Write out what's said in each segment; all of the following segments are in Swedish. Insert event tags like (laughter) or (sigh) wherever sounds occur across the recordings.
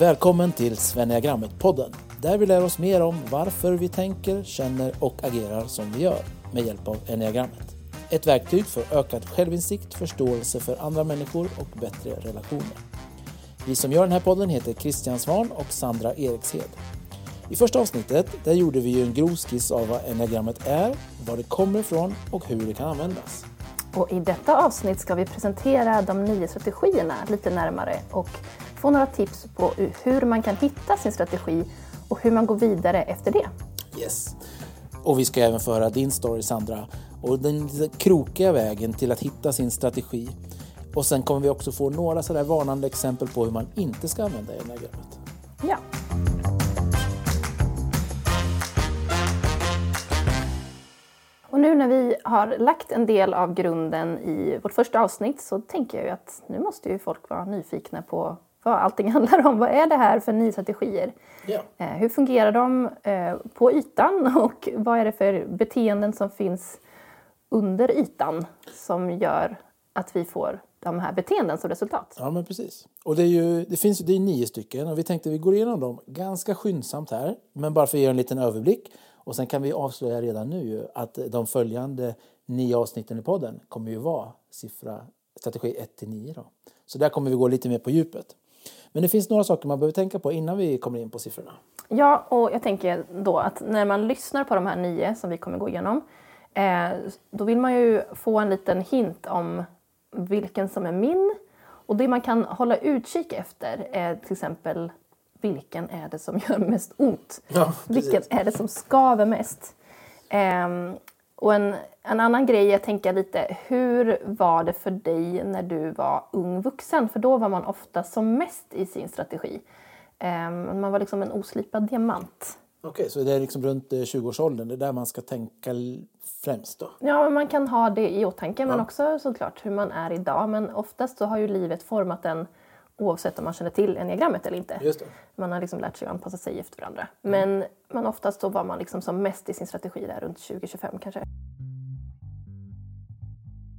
Välkommen till Svenneagrammet-podden där vi lär oss mer om varför vi tänker, känner och agerar som vi gör med hjälp av enneagrammet. Ett verktyg för ökad självinsikt, förståelse för andra människor och bättre relationer. Vi som gör den här podden heter Christian Svan och Sandra Erikshed. I första avsnittet där gjorde vi en grov skiss av vad enneagrammet är, var det kommer ifrån och hur det kan användas. Och I detta avsnitt ska vi presentera de nio strategierna lite närmare och få några tips på hur man kan hitta sin strategi och hur man går vidare efter det. Yes. Och vi ska även föra din story Sandra och den krokiga vägen till att hitta sin strategi. Och sen kommer vi också få några sådär varnande exempel på hur man inte ska använda enneagrammet. Ja. Och nu när vi har lagt en del av grunden i vårt första avsnitt så tänker jag att nu måste ju folk vara nyfikna på vad allting (laughs) handlar om. Vad är det här för nya strategier? Ja. Eh, hur fungerar de eh, på ytan (laughs) och vad är det för beteenden som finns under ytan som gör att vi får de här beteenden som resultat? Ja, men precis. Och det, är ju, det finns det är nio stycken och vi tänkte vi går igenom dem ganska skyndsamt här, men bara för att ge en liten överblick. Och sen kan vi avslöja redan nu att de följande nio avsnitten i podden kommer ju vara siffra strategi 1 till 9 då. Så där kommer vi gå lite mer på djupet. Men det finns några saker man behöver tänka på innan vi kommer in på siffrorna. Ja, och jag tänker då att när man lyssnar på de här nio som vi kommer gå igenom, eh, då vill man ju få en liten hint om vilken som är min. Och det man kan hålla utkik efter är till exempel vilken är det som (laughs) gör mest ont? Ja, vilken är det som skaver mest? Eh, och en, en annan grej jag tänker lite, hur var det för dig när du var ung vuxen? För då var man ofta som mest i sin strategi. Um, man var liksom en oslipad diamant. Okej, så det är liksom runt 20-årsåldern, det är där man ska tänka främst då? Ja, man kan ha det i åtanke, ja. men också såklart hur man är idag. Men oftast så har ju livet format en oavsett om man känner till enneagrammet eller inte. Man har liksom lärt sig att anpassa sig efter varandra. Mm. Men, men oftast då var man liksom som mest i sin strategi där runt 2025 kanske.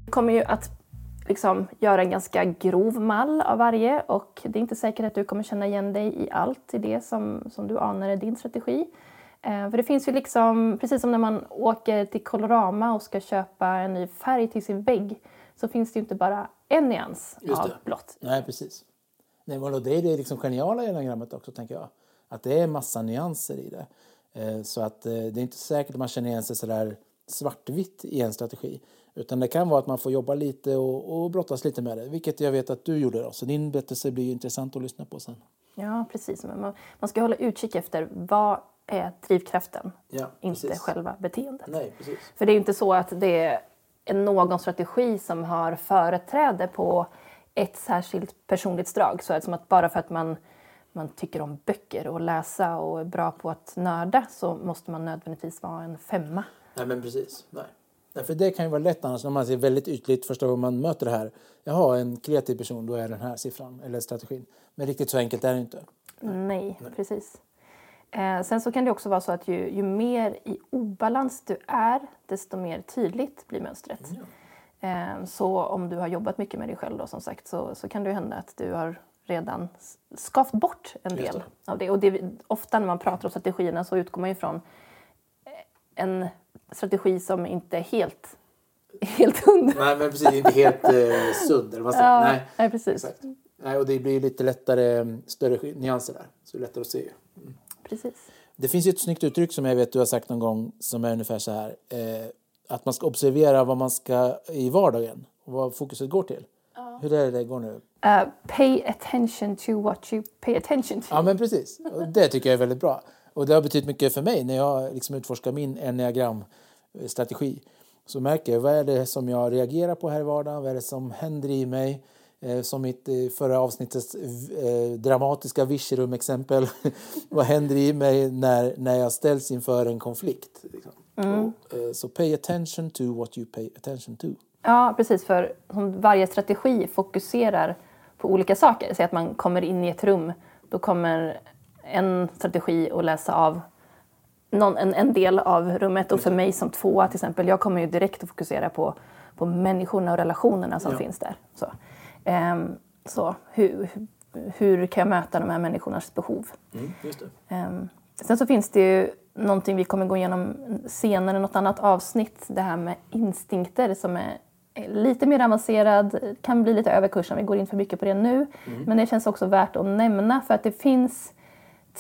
Kommer ju att liksom göra en ganska grov mall av varje och det är inte säkert att du kommer känna igen dig i allt i det som, som du anar är din strategi. Eh, för det finns ju liksom, precis som när man åker till Colorama och ska köpa en ny färg till sin vägg så finns det ju inte bara en nyans av blått. Nej, precis. Nej, men det är det liksom geniala i enagrammet också, tänker jag. Att det är massa nyanser i det. Eh, så att eh, det är inte säkert att man känner igen sig sådär svartvitt i en strategi. Utan det kan vara att man får jobba lite och, och brottas lite med det. Vilket jag vet att du gjorde då. Så din berättelse blir intressant att lyssna på sen. Ja, precis. Man, man ska hålla utkik efter vad är drivkraften, ja, inte precis. själva beteendet. Nej, precis. För det är inte så att det är någon strategi som har företräde på ett särskilt personligt drag. Så det som att bara för att man, man tycker om böcker och läsa och är bra på att nörda så måste man nödvändigtvis vara en femma. Nej, men precis. Nej. För det kan ju vara lätt annars när man ser väldigt ytligt första gången man möter det här. Jaha, en kreativ person, då är den här siffran eller strategin. Men riktigt så enkelt är det inte. Nej, Nej. precis. Eh, sen så kan det också vara så att ju, ju, mer i obalans du är, desto mer tydligt blir mönstret. Ja. Eh, så om du har jobbat mycket med dig själv då, som sagt så, så kan det hända att du har redan skavt bort en del av det. Och det, ofta när man pratar om strategierna så utgår man ju från en strategi som inte är helt, (laughs) helt hund. Nej, men precis. Inte helt eh, sund. Eller vad ja, nej. nej, precis. Exakt. Nej, och det blir lite lättare, mm, större nyanser där. Så det är lättare att se. Mm. Precis. Det finns ju ett snyggt uttryck som jag vet du har sagt någon gång som är ungefär så här. Eh, att man ska observera vad man ska i vardagen och vad fokuset går till. Ja. Hur är det det går nu? Uh, pay attention to what you pay attention to. Ja, men precis. Det tycker jag är väldigt bra. Och det har betytt mycket för mig när jag liksom utforskar min enneagramstrategi. Så märker jag vad är det som jag reagerar på här i vardagen, vad är det som händer i mig. Eh, som mitt förra avsnittets eh, dramatiska Virserum-exempel. (laughs) vad händer i mig när, när jag ställs inför en konflikt? Liksom. Mm. Så, eh, so pay attention to what you pay attention to. Ja, precis. För varje strategi fokuserar på olika saker. Säg att man kommer in i ett rum. Då kommer en strategi att läsa av någon, en, en del av rummet. Och för mig som tvåa till exempel, jag kommer ju direkt att fokusera på, på människorna och relationerna som ja. finns där. Så, um, så hur, hur kan jag möta de här människornas behov? Mm. Ehm, sen så finns det ju någonting vi kommer gå igenom senare i något annat avsnitt, det här med instinkter som är lite mer avancerad, kan bli lite överkurs om vi går in för mycket på det nu. Men det känns också värt att nämna för att det finns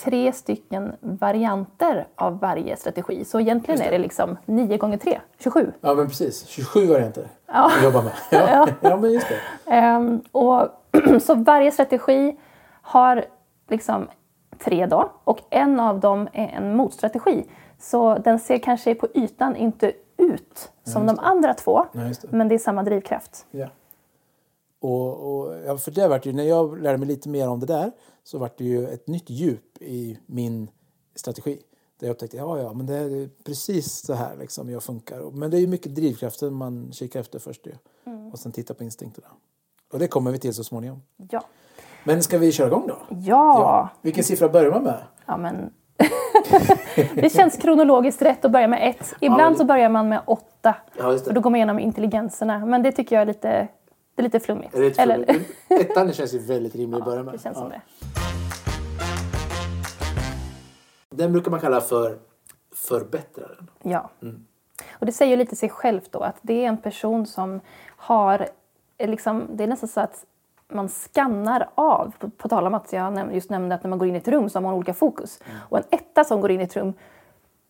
tre stycken varianter av varje strategi. Så egentligen är det liksom 9 gånger 3, 27. Ja, men precis. 27 varianter Ja. att jobba med. (laughs) Ja, ja. men just det. Ehm, och (clears throat) så varje strategi har liksom tre då och en av dem är en motstrategi. Så den ser kanske på ytan inte ut som de andra två, Ja, det. men det är samma drivkraft. Ja. Och, och, ja, för det vart ju, när jag lärde mig lite mer om det där så vart det ju ett nytt djup i min strategi. Där jag upptäckte ja, ja, men det är precis så här liksom jag funkar. Men det är ju mycket drivkraften man kikar efter först ju. Och sen tittar på instinkterna. Och det kommer vi till så småningom. Ja. Men ska vi köra igång då? Ja, Vilken siffra börjar man med? ja men (laughs) det känns kronologiskt rätt att börja med ett. Ibland det- så börjar man med åtta. Ja, Och då går man igenom intelligenserna. Men det tycker jag är lite, det är lite flummigt. Eller, Ettan känns ju väldigt rimlig att (laughs) börja med. det känns som Ja. det. Den brukar man kalla för förbättraren. Ja. Och det säger ju lite sig självt då att det är en person som har, eh, liksom, det är nästan så att man skannar av, på, på tal om att jag just nämnde att när man går in i ett rum så har man olika fokus. Och en etta som går in i ett rum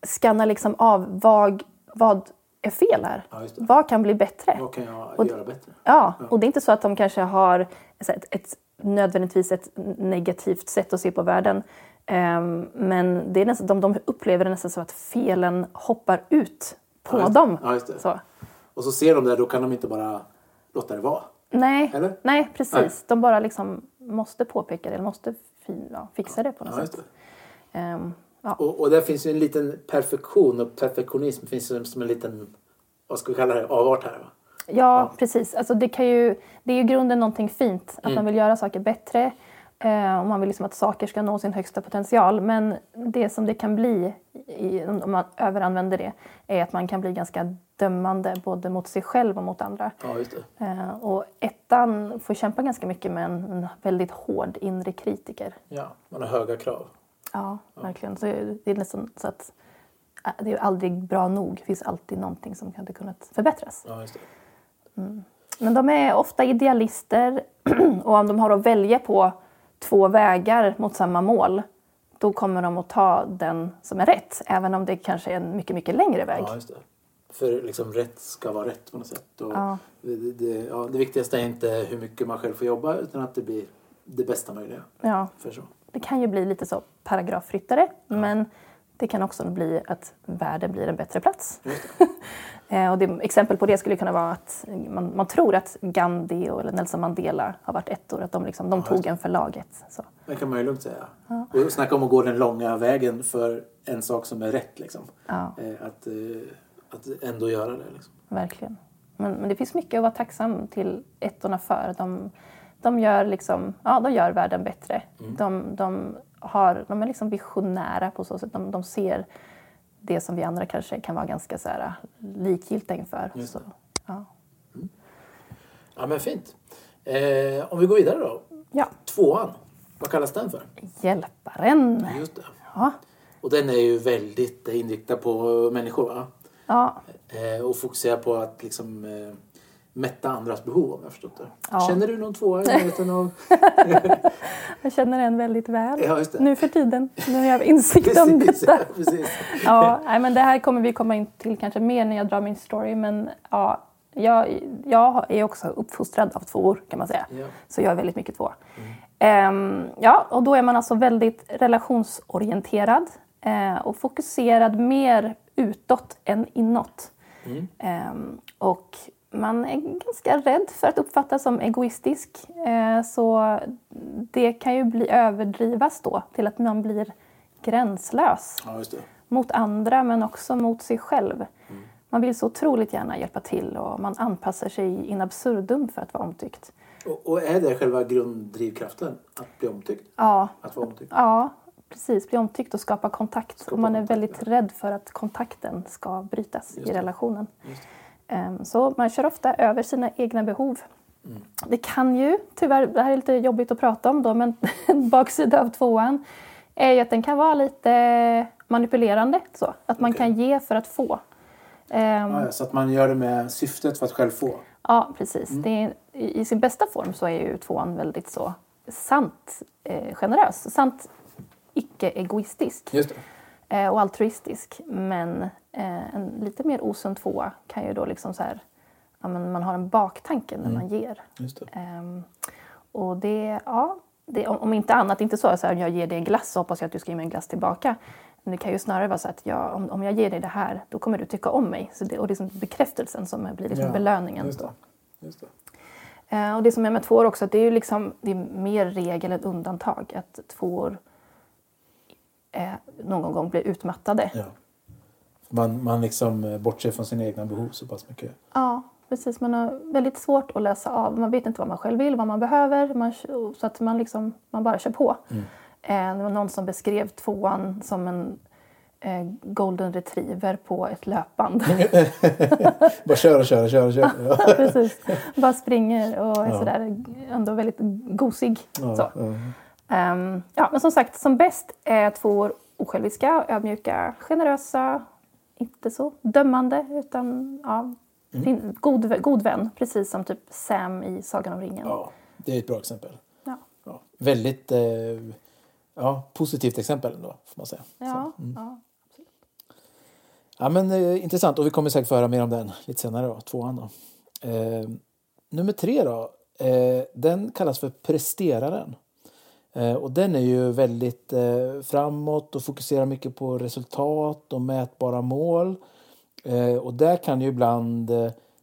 skannar liksom av vad, vad är fel här? Ja, vad kan bli bättre? Vad kan jag Och- göra bättre? Ja, och det är inte så att de kanske har ett, ett, nödvändigtvis ett negativt sätt att se på världen. Ehm, men det är nästan, de, de upplever det nästan så att felen hoppar ut på Ja, dem. Ja. Så. Och så ser de det, då kan de inte bara låta det vara. Nej, Eller? nej, precis. Nej. De bara liksom måste påpeka det, eller måste fin, ja, fixa det på något Ja, sätt. det. Ja. Och, och där finns ju en liten perfektion och perfektionism finns ju som en liten, vad ska vi kalla det, avart här va? Ja, precis. Alltså det, kan ju, det är ju grunden någonting fint, att Mm. man vill göra saker bättre. Eh, och man vill liksom att saker ska nå sin högsta potential. Men det som det kan bli, i, om man överanvänder det, är att man kan bli ganska dömande både mot sig själv och mot andra. Ja. Eh, och ettan får kämpa ganska mycket med en, en väldigt hård inre kritiker. Ja, man har höga krav. Ja, verkligen. Så det är nästan så att äh, det är aldrig bra nog. Det finns alltid någonting som hade kunnat förbättras. Ja, det. Men de är ofta idealister (clears throat) och om de har att välja på två vägar mot samma mål då kommer de att ta den som är rätt, även om det kanske är en mycket, mycket längre väg. Ja, just det. För liksom rätt ska vara rätt på något sätt. Ja. det, det, ja, det viktigaste är inte hur mycket man själv får jobba utan att det blir det bästa möjliga. Ja, För så. Det kan ju bli lite så paragrafryttare, men det kan också bli att världen blir en bättre plats. (laughs) Eh, och det, exempel på det skulle kunna vara att man, man tror att Gandhi och eller Nelson Mandela har varit ettor, att de, liksom, de just tog en för laget. Så. Det kan man ju lugnt säga. Och snacka om att gå den långa vägen för en sak som är rätt. Liksom. Ja. Eh, Att, eh, att ändå göra det. Liksom. Verkligen. Men, men det finns mycket att vara tacksam till ettorna för. De, de, gör, liksom, ja, de gör världen bättre. De, de, har, de är liksom visionära på så sätt. De, de ser det som vi andra kanske kan vara ganska så här, likgiltiga inför. Så, ja. Ja, men fint. Eh, om vi går vidare då. ja, Tvåan. Vad kallas den för? hjälparen. Just det. Ja, Och den är ju väldigt inriktad på människor va? ja, Eh, och fokuserar på att liksom eh, mätta andras behov om jag förstått det. Ja. Känner du någon tvåa i närheten av... (laughs) jag känner en väldigt väl. Ja. Nu för tiden, jag har insikt om detta. Ja, nej, men det här kommer vi komma in till kanske mer när jag drar min story. Men ja, jag, jag är också uppfostrad av tvåor kan man säga. Ja. Så jag är väldigt mycket två. Ehm, ja, och då är man alltså väldigt relationsorienterad eh, och fokuserad mer utåt än inåt. Ehm, och man är ganska rädd för att uppfattas som egoistisk. Eh, så det kan ju bli överdrivas då till att man blir gränslös Ja, mot andra men också mot sig själv. Man vill så otroligt gärna hjälpa till och man anpassar sig in absurdum för att vara omtyckt. Och, och är det själva grunddrivkraften? Att bli omtyckt? Ja, Att vara omtyckt? ja precis. Bli omtyckt och skapa kontakt. Skapa och man är kontakt, väldigt rädd för att kontakten ska brytas i relationen. Ehm, Så man kör ofta över sina egna behov. Det kan ju, tyvärr, det här är lite jobbigt att prata om då, men (laughs) en baksida av tvåan är ju att den kan vara lite manipulerande. Så. Att man Okej. kan ge för att få. Ehm, Ja, så att man gör det med syftet för att själv få. Ja, precis. Mm. Är, i, sin bästa form så är ju tvåan väldigt så sant eh, generös. Sant icke-egoistisk eh, och altruistisk. Men eh, en lite mer osund tvåa kan ju då liksom så här, ja, men man har en baktanke när Mm. man ger. Det. Ehm, och det, ja, det, om, om inte annat, inte så, så här, jag ger dig en glass så hoppas jag att du ska ge mig en glass tillbaka. Men det kan ju snarare vara så att jag, om, om jag ger dig det här, då kommer du tycka om mig. Så det, och det är liksom bekräftelsen som blir liksom Ja, belöningen. Just det. Just det. Eh, och det som är med tvåor också, att det är ju liksom, det är mer regel än undantag. Att tvåor eh, någon gång blir utmattade. Ja. Man, man liksom eh, bortser från sina egna behov så pass mycket. Ja, precis. Man har väldigt svårt att läsa av. Man vet inte vad man själv vill, vad man behöver. Man, så att man, liksom, man bara kör på. Mm. Eh, det var någon som beskrev tvåan som en eh, golden retriever på ett löpband. (laughs) Bara köra, köra, köra, köra. (laughs) Ja. precis. Bara springer och är Ja. sådär ändå väldigt gosig. Ja, Så. Ehm, ja, men som sagt, som bäst är tvåor osjälviska, ödmjuka, generösa, inte så dömande utan ja, Mm. god, god vän. Precis som typ Sam i Sagan om ringen. ja, det är ett bra exempel. Ja. Ja. Väldigt eh, ja, positivt exempel ändå, får man säga. Ja, Så, mm. ja. Ja, men, eh, intressant och vi kommer säkert få höra mer om den lite senare. Då, tvåan då. Eh, nummer tre då. Eh, den kallas för presteraren. Eh, och den är ju väldigt eh, framåt och fokuserar mycket på resultat och mätbara mål. Eh, och där kan ju ibland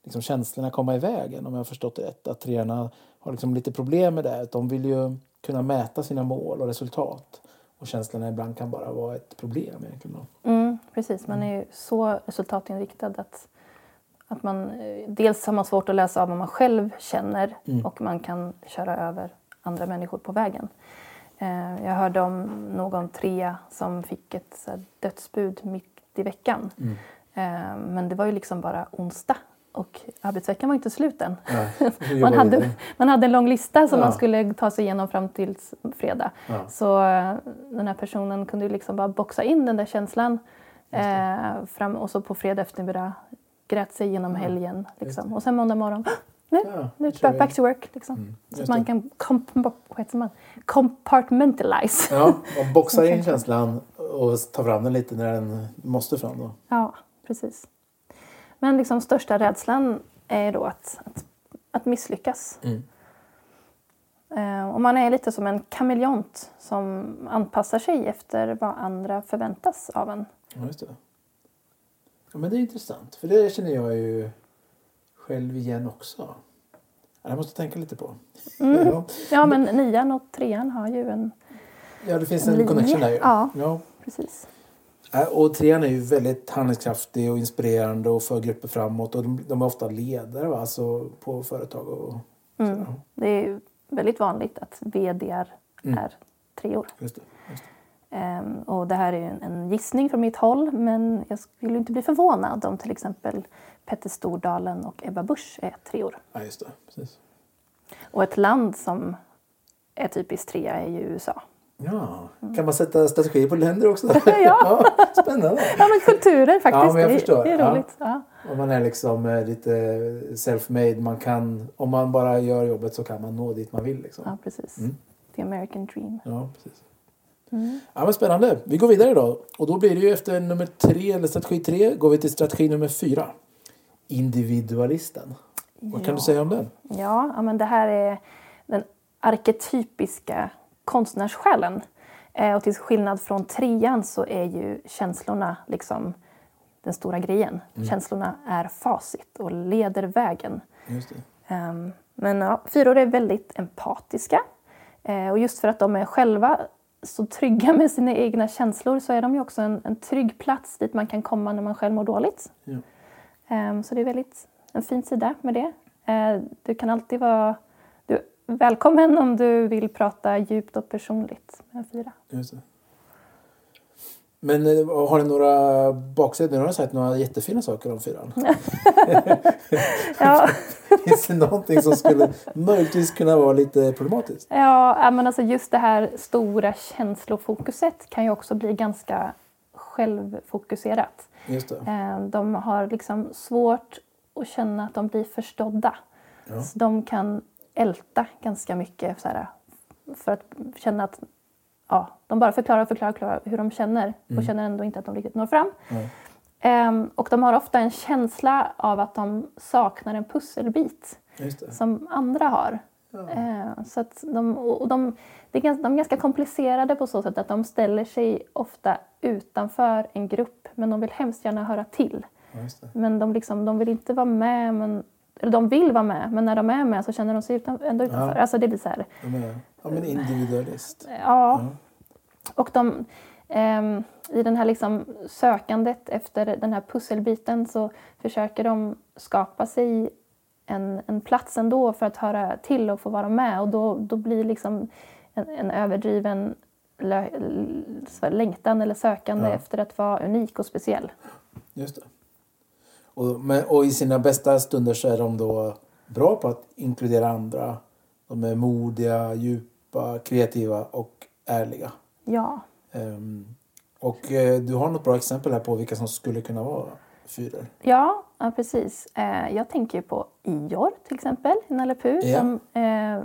liksom känslorna komma i vägen om jag har förstått det rätt. Att treorna har liksom lite problem med det. De vill ju kunna mäta sina mål och resultat. Och känslorna ibland kan bara vara ett problem egentligen. Mm, precis, man är ju så resultatinriktad att, att man dels har man svårt att läsa av vad man själv känner Mm. och man kan köra över andra människor på vägen. Eh, jag hörde om någon trea som fick ett dödsbud mitt i veckan. Mm. Eh, men det var ju liksom bara onsdag och arbetsveckan var inte slut än. Vi (laughs) Man hade, vidare. man hade en lång lista som Ja. man skulle ta sig igenom fram till fredag. Ja. Så eh, den här personen kunde ju liksom bara boxa in den där känslan. Eh, fram, och så på fredag eftermiddag grät sig igenom Ja, helgen. Liksom. Och sen måndag morgon, nu, Ja, nu back to work. Liksom. Mm, Så att man kan compartmentalize. Ja, man (laughs) boxar in känslan och tar fram den lite när den måste fram. Då. Ja, precis. Men liksom största rädslan är då att, att, att misslyckas. Mm. Eh, och man är lite som en kameleont som anpassar sig efter vad andra förväntas av en. Ja, just det. Ja, men det är intressant, för det känner jag ju själv igen också. Ja, Jag måste tänka lite på. Mm. Ja. Ja, men nian och trean har ju en... ja, det finns En en, connection där ju. Ja. Ja. Precis. Ja, Och trean är ju väldigt handlingskraftig och inspirerande och för grupper framåt. Och de, de är ofta ledare va? Alltså på företag och Mm. Det är ju väldigt vanligt att VDR Mm. är treor. Just det. Det. Ehm, och det här är en, en gissning från mitt håll men jag skulle inte bli förvånad om till exempel Petter Stordalen och Ebba Busch är treor. Ja, just det. Precis. Och ett land som är typiskt trea är ju USA. Ja, kan man sätta strategier på länder också? (laughs) (laughs) Ja. Spännande. Ja men kulturer faktiskt, Ja, men jag det, förstår. det är Ja. roligt. Ja. Om man är liksom eh, lite self-made. Man kan, om man bara gör jobbet så kan man nå dit man vill. Liksom. ja, precis. Mm. The American dream. Ja, precis. Mm. Ja, men spännande. Vi går vidare då. Och då blir det ju efter nummer tre, eller strategi tre, går vi till strategi nummer fyra. Individualisten. Vad kan Ja. du säga om den? Ja, men det här är den arketypiska konstnärssjälen. Eh, och till skillnad från trean så är ju känslorna liksom den stora grejen. Mm. Känslorna är facit och leder vägen. Ehm, men ja, fyror är väldigt empatiska. Eh, och just för att de är själva så trygga med sina egna känslor så är de ju också en, en trygg plats dit man kan komma när man själv mår dåligt. Ja. Ehm, Så det är väldigt en fin sida med det. Eh, Du kan alltid vara du välkommen om du vill prata djupt och personligt med en fyra. Men eh, har du några baksidor? Nu har du sagt några jättefina saker om fyran. (laughs) Ja, (laughs) Finns det någonting som skulle möjligtvis kunna vara lite problematiskt? ja ja, men alltså just det här stora känslofokuset kan ju också bli ganska självfokuserat. Just det. Eh, De har liksom svårt att känna att de blir förstådda. Ja. Så de kan älta ganska mycket så här, för att känna att ja, de bara förklarar och förklarar, förklarar hur de känner och känner ändå inte att de riktigt når fram. Ehm, och de har ofta en känsla av att de saknar en pusselbit som andra har. Eh, så att de, och de, det är ganska, de är ganska komplicerade på så sätt att de ställer sig ofta utanför en grupp men de vill hemskt gärna höra till. Ja. Men de, liksom, de vill inte vara med, men, eller de vill vara med men när de är med så känner de sig utan, ändå utanför. Ja. Alltså det blir så här, Ja, men, ja, men individualist. Ja. Och de, ehm, i den här liksom sökandet efter den här pusselbiten så försöker de skapa sig en, en plats ändå för att höra till och få vara med. Och då, då blir liksom en, en överdriven lö, längtan eller sökande Ja. efter att vara unik och speciell. Just det. Och, men, och i sina bästa stunder så är de då bra på att inkludera andra. De är modiga, djupa, kreativa och ärliga. Ja, Ehm, och eh, du har något bra exempel här på vilka som skulle kunna vara fyror. ja, ja precis. Eh, jag tänker på Ior till exempel i Nalle Puh Ja. som eh,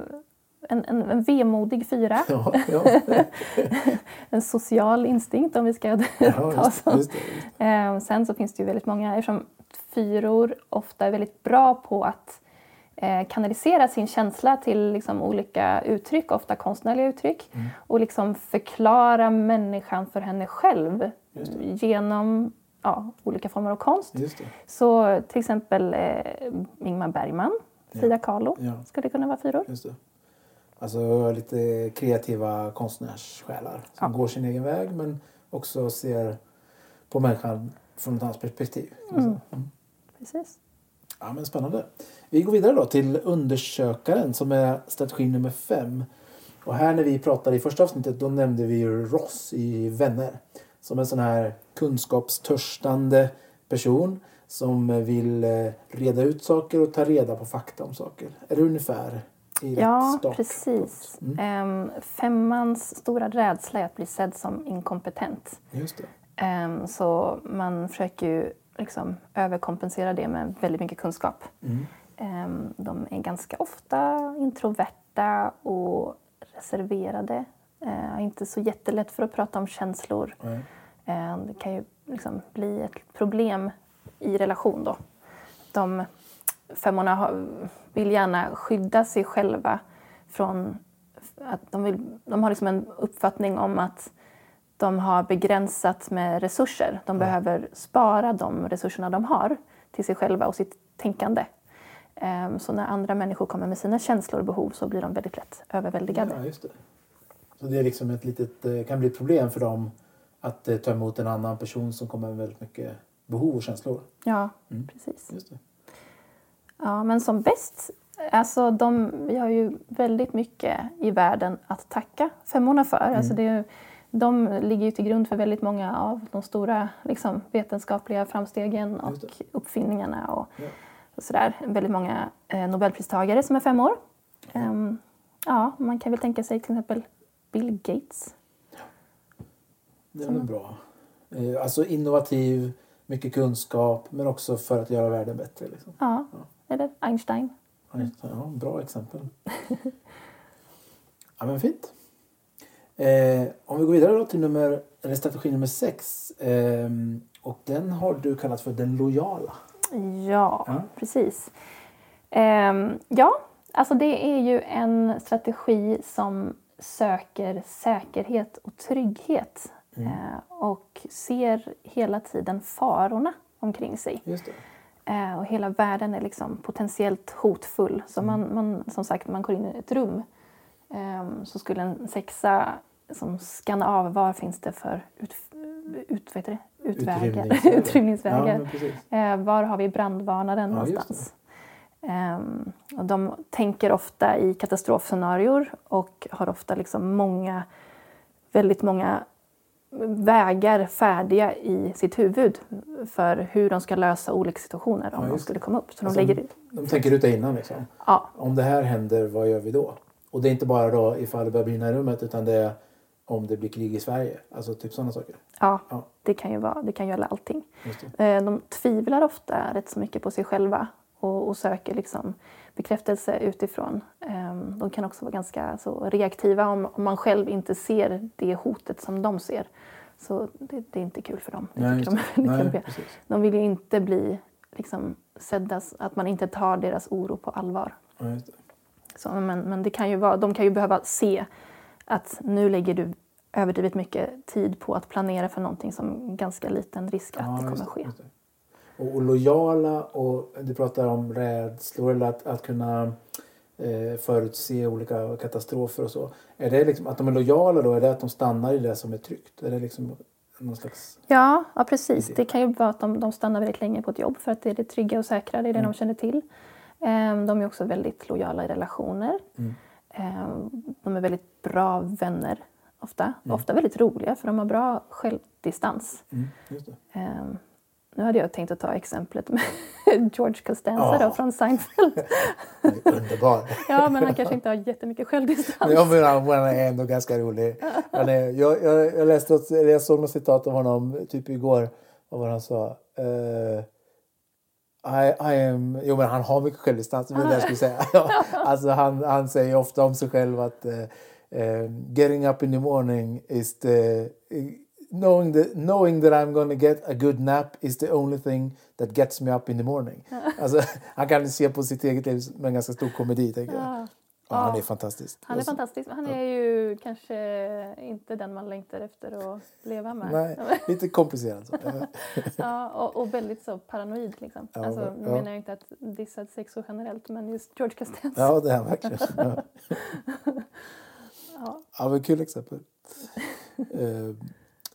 en, en, en vemodig fyra. Ja, ja, (laughs) en social instinkt om vi ska (laughs) ja ta just, så. just det. Eh, sen så finns det ju väldigt många, eftersom fyror ofta är väldigt bra på att kanalisera sin känsla till liksom, olika uttryck, ofta konstnärliga uttryck Mm. och liksom förklara människan för henne själv genom ja, olika former av konst. Så till exempel eh, Ingmar Bergman, Frida Kahlo Ja. skulle kunna vara fyror. Just det. Alltså lite kreativa konstnärssjälar som Ja. går sin egen väg men också ser på människan från ett annat perspektiv. Mm. Mm. Precis. Ja, men spännande. Vi går vidare då till undersökaren som är strategi nummer fem. Och här när vi pratade i första avsnittet då nämnde vi ju Ross i Vänner. Som en sån här kunskapstörstande person som vill eh, reda ut saker och ta reda på fakta om saker. Är det ungefär i Ja, start? precis. Mm. Ehm, femmans stora rädsla är att bli sedd som inkompetent. Just det. Ehm, så man försöker ju liksom överkompensera det med väldigt mycket kunskap. Mm. Ehm, de är ganska ofta introverta och reserverade. Ehm, inte så jättelätt för att prata om känslor. Ehm, det kan ju liksom bli ett problem i relation då. De femmorna vill gärna skydda sig själva från att de, vill, de har liksom en uppfattning om att de har begränsat med resurser. De behöver spara de resurserna de har till sig själva och sitt tänkande. Ehm, Så när andra människor kommer med sina känslor och behov så blir de väldigt lätt överväldigade. Ja, just det. Så det är liksom ett litet, eh, kan bli ett problem för dem att eh, ta emot en annan person som kommer med väldigt mycket behov och känslor. Ja, Mm. precis. Just det. Ja, men som bäst, alltså de, vi har ju väldigt mycket i världen att tacka femmorna för. Mm. Alltså det, är de ligger ju till grund för väldigt många av de stora liksom, vetenskapliga framstegen och uppfinningarna och, Ja. och sådär. Väldigt många eh, nobelpristagare som är femmor. Ehm, ja, man kan väl tänka sig till exempel Bill Gates. Det är väl bra. Eh, Alltså innovativ, mycket kunskap men också för att göra världen bättre. Liksom. Ja, eller Einstein. Ja, bra exempel. (laughs) ja, men fint. Eh, om vi går vidare då till nummer, eller strategi nummer sex. Eh, och den har du kallat för den lojala. Ja, Ja. precis. Ehm, ja, alltså det är ju en strategi som söker säkerhet och trygghet eh, och ser hela tiden farorna omkring sig. Eh, och hela världen är liksom potentiellt hotfull. Så man, man, som sagt, man går in i ett rum så skulle en sexa som skanna av vad finns det för ut, ut, det? utvägar, Utrymningsvägar. (laughs) utrymningsvägar. Ja, men precis. Eh, var har vi brandvarnaren Ja, någonstans? Ehm, och de tänker ofta i katastrofscenarior och har ofta liksom många, väldigt många vägar färdiga i sitt huvud för hur de ska lösa olika situationer om Ja, de skulle komma upp. Så Alltså, de lägger, De tänker ut det innan liksom. ja, Om det här händer, vad gör vi då? Och det är inte bara då ifall det börjar brinna i rummet utan det är om det blir krig i Sverige. Alltså typ sådana saker. ja, Ja. det kan ju vara, det kan gälla allting. Eh, De tvivlar ofta rätt så mycket på sig själva och, och söker liksom bekräftelse utifrån. Ehm, De kan också vara ganska så reaktiva om, om man själv inte ser det hotet som de ser. Så det, det är inte kul för dem. Nej, de (laughs) Nej. De vill ju inte bli liksom, sedda, att man inte tar deras oro på allvar. Ja, just det. Så, men men det kan ju vara, de kan ju behöva se att nu lägger du överdrivet mycket tid på att planera för någonting som ganska liten risk att Ja, det kommer just att ske. just. Och, och lojala och du pratar om rädslor eller att, att kunna eh, förutse olika katastrofer och så. Är det liksom att de är lojala då? Är det att de stannar i det som är tryggt? Är det liksom någon slags... Ja, ja precis. idé. Det kan ju vara att de, de stannar väldigt länge på ett jobb för att det är det trygga och säkra, det är det Mm. de känner till. Ehm, De är också väldigt lojala i relationer. Mm. Ehm, De är väldigt bra vänner ofta. Mm. Ofta väldigt roliga för de har bra självdistans. Mm. Ehm, Nu hade jag tänkt att ta exemplet med (laughs) George Costanza Ja. då, från Seinfeld. (laughs) Underbar. (laughs) Ja, men han kanske inte har jättemycket självdistans. Ja, men han, är ändå ganska rolig. Han är, jag, jag, jag, läste, jag såg något citat av honom typ igår. Vad var det han sa? Eh, I, I am, jo, men han har mycket självdistans. Det jag skulle säga. (laughs) Alltså, han, han säger ofta om sig själv att eh, getting up in the morning is the... Knowing, the, knowing that I'm gonna get a good nap is the only thing that gets me up in the morning. Alltså, han kan se på sitt eget liv med en ganska stor komedi. Tänker jag. Ja. Han är fantastisk. Han är fantastisk. Han är ju kanske inte den man längtar efter att leva med. Nej, (laughs) lite komplicerat. Så. Ja. Och, och väldigt så paranoid. Liksom. Ja, alltså, nu ja. menar jag inte att dissa sexo generellt, men just George Costanza. ja, det är verkligen. (laughs) Ja. Ja. Ja, men kul exempel. Eh,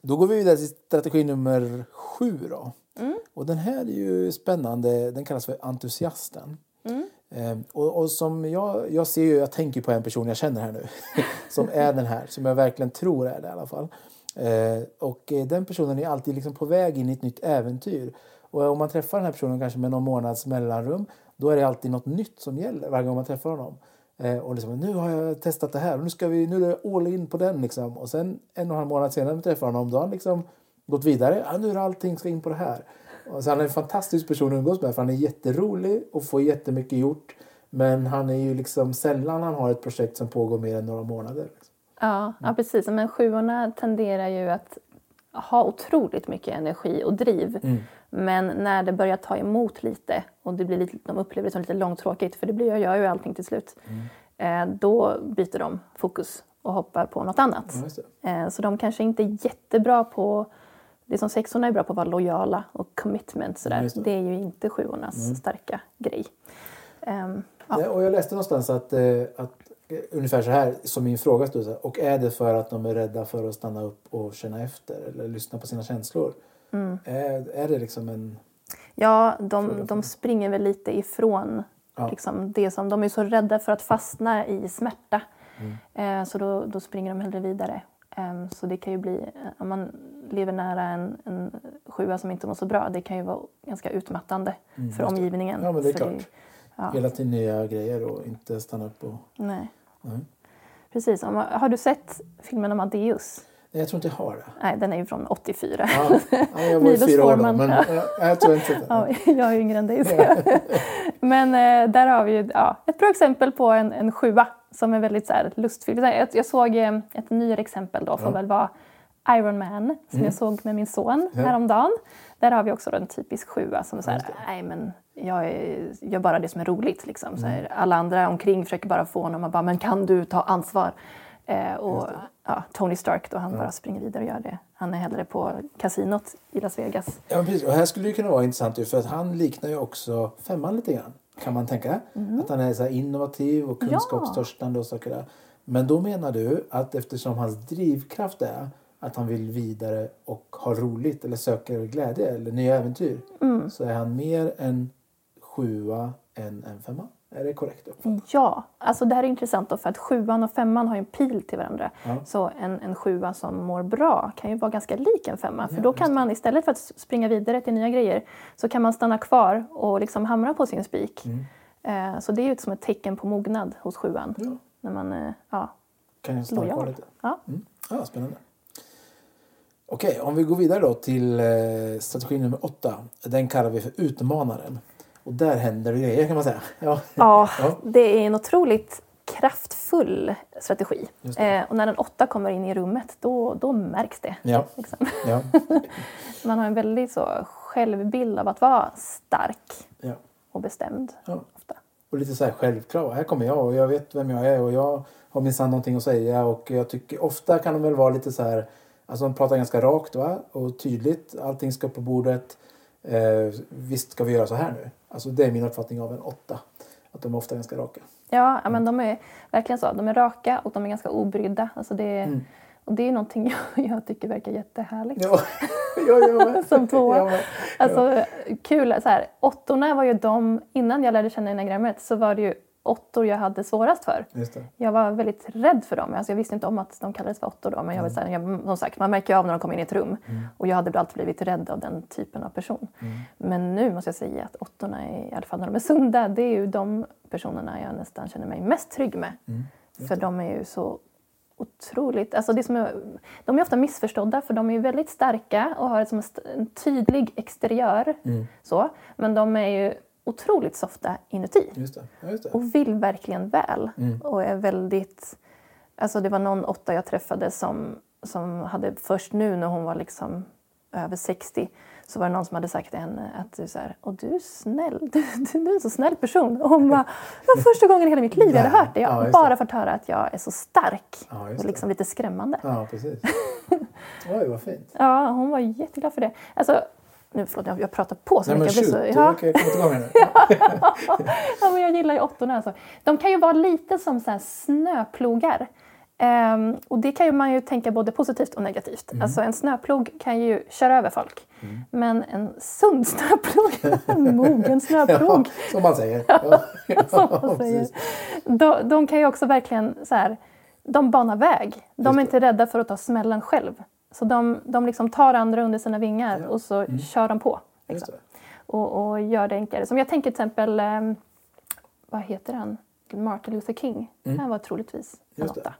Då går vi vidare till strategi nummer sju. Då. Mm. Och den här är ju spännande. Den kallas för entusiasten. Mm. Eh, Och, och som jag, jag ser ju, jag tänker på en person jag känner här nu. (laughs) som är den här, som jag verkligen tror är det i alla fall. Ehm, eh, och den personen är alltid liksom på väg in i ett nytt äventyr. Och om man träffar den här personen kanske med någon månads mellanrum. Då är det alltid något nytt som gäller varje gång man träffar honom. Eh, och liksom, nu har jag testat det här och nu, ska vi, nu är det all in på den. Liksom. Och sen en och en halv månad senare när vi träffar honom då har han liksom gått vidare. Ja, nu är allting ska in på det här. Och så han är en fantastisk person att umgås med för han är jätterolig och får jättemycket gjort. Men han är ju liksom sällan han har ett projekt som pågår mer än några månader. Liksom. Ja, ja, precis. Men sjuorna tenderar ju att ha otroligt mycket energi och driv. Mm. Men när det börjar ta emot lite och det blir lite, de upplever det som lite långtråkigt, för det blir, jag gör ju allting till slut, eh, då byter de fokus och hoppar på något annat. Ja. Eh, Så de kanske inte är jättebra på... Det som sexorna är bra på att vara lojala och commitment. Sådär. Ja, det. det. är ju inte sjuornas starka grej. Ehm, ja. Och jag läste någonstans att, eh, att eh, ungefär så här som min fråga stod. Och är det för att de är rädda för att stanna upp och känna efter eller lyssna på sina känslor? Mm. Är, är det liksom en... Ja, de, de springer väl lite ifrån Ja. liksom, det som... De är så rädda för att fastna i smärta. Mm. Eh, så då, då springer de hellre vidare. Ehm, så det kan ju bli... eh, man lever nära en, en sjua som inte mår så bra, det kan ju vara ganska utmattande för Mm, det. omgivningen. Ja, men det är För klart. ja, Hela tiden nya grejer och inte stanna upp och... nej. Nej. Precis. Om- Har du sett filmen Amadeus? Nej, jag tror inte jag har det. Nej, den är ju från 84. Ja, (laughs) ja, jag var ju fyra år då, men Ja. ja, jag tror inte det. (laughs) Ja, jag är yngre än dig. Jag. (laughs) Men eh, där har vi ju ja, ett bra exempel på en, en sjua som är väldigt så här, lustfylld. Jag, jag såg eh, ett nyare exempel då, får Ja. Väl vara Iron Man som jag såg med min son Ja. häromdagen. Där har vi också en typisk sjua som så det. nej men jag gör bara det som är roligt. Liksom. Så Mm. här, alla andra omkring försöker bara få honom att bara, men kan du ta ansvar? Eh, och ja, Tony Stark då, han bara springer vidare och gör det. Han är hellre på kasinot i Las Vegas. Ja, precis. Och här skulle det kunna vara intressant för att han liknar ju också femman lite grann. Kan man tänka. Att han är så innovativ och Mm. Ja. kunskapstörstande och saker där. Men då menar du att eftersom hans drivkraft är att han vill vidare och ha roligt eller söker glädje eller nya äventyr Mm. så är han mer en sjua än en femma. Är det korrekt? Ja, alltså det här är intressant då för att sjuan och femman har ju en pil till varandra. Ja. Så en, en sjua som mår bra kan ju vara ganska lik en femma. För Ja, då kan man istället för att springa vidare till nya grejer så kan man stanna kvar och liksom hamra på sin spik. Mm. Eh, så det är ju som ett tecken på mognad hos sjuan. Ja. När man, eh, ja, Kan jag stanna kvar lite? Ja. Mm. Ja, spännande. Okej, om vi går vidare då till eh, strategi nummer åtta. Den kallar vi för utmanaren. Och där händer det grejer kan man säga. Ja, Ja, Ja. det är en otroligt kraftfull strategi. Eh, och när den åtta kommer in i rummet, då, då märks det. ja, Liksom. ja, (laughs) Man har en väldigt så självbild av att vara stark ja. och bestämd. ja. Ofta. Och lite så här självklar. Här kommer jag och jag vet vem jag är och jag har minsann någonting att säga. Och jag tycker ofta kan de väl vara lite så här. Alltså de pratar ganska rakt va? och tydligt. Allting ska upp på bordet. Eh, visst ska vi göra så här nu. Alltså det är min uppfattning av en åtta. Att de är ofta ganska raka. Ja, ja, men de är verkligen så. De är raka och de är ganska obrydda. Alltså det, Mm. Och det är någonting jag, (laughs) jag tycker verkar jättehärligt. Ja, (laughs) ja, med. (laughs) Som tvåa. Jag med. Alltså kul, så här, åttorna var ju de, innan jag lärde känna enagrammet så var det ju åttor jag hade svårast för. Jag var väldigt rädd för dem. Alltså jag visste inte om att de kallades för åttor då. Men jag var så här, jag, som sagt, man märker ju av när de kommer in i ett rum. Och jag hade alltid blivit rädd av den typen av person. Men nu måste jag säga att åttorna, är, i alla fall när de är sunda, det är ju de personerna jag nästan känner mig mest trygg med. För de är ju så otroligt... Alltså det som är, de är ofta missförstådda för de är väldigt starka och har som en tydlig exteriör. Så, men de är ju otroligt softa inuti Just det. Ja, just det. och vill verkligen väl. Mm. Och är väldigt... Alltså det var någon åtta jag träffade som, som hade först nu när hon var liksom över 60 så var det någon som hade sagt till henne att du, så här, och du är snäll, (laughs) du, du, du är en så snäll person. Och hon bara, det var första gången i hela mitt liv jag hade hört det. Jag Ja, bara det. fått höra att jag är så stark. Ja, och liksom lite skrämmande. Ja, precis. (laughs) Oj, vad fint. Ja, hon var jätteglad för det. Alltså, nu, förlåt, jag, jag pratar på så Nej, men mycket. Jag shoot, så, ja. verkar komma tillbaka nu. (laughs) ja, men jag gillar ju åttorna. Alltså. De kan ju vara lite som så snöplogar. Ehm, och det kan ju man ju tänka både positivt och negativt. Mm. Alltså en snöplog kan ju köra över folk. Men en sund snöplog, (laughs) en mogen (laughs) Ja, snöplog, som man säger. Ja, som ja, man säger. De, de kan ju också verkligen så här, de banar väg. De är inte rädda för att ta smällen själv. Så de, de liksom tar andra under sina vingar Ja. och så kör de på. Liksom och, och gör det enklare. Som jag tänker till exempel, ehm, vad heter han? Martin Luther King. Han var troligtvis en Mm. Åtta.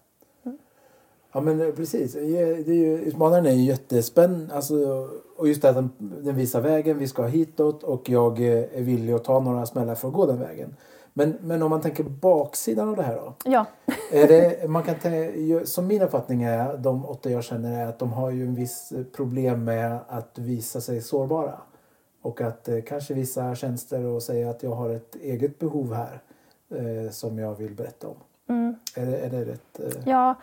Ja men eh, precis. Det är ju, utmanaren är ju jättespännande. Alltså, och just det att den, den visar vägen. Vi ska hitåt och jag eh, är villig att ta några smällar för att gå den vägen. Men, men om man tänker baksidan av det här då. Ja, Är det, man kan som min uppfattning är, de åtta jag känner är att de har ju en viss problem med att visa sig sårbara. Och att eh, kanske vissa tjänster och säga att jag har ett eget behov här eh, som jag vill berätta om. mm, Är det, är det rätt? Eh? ja,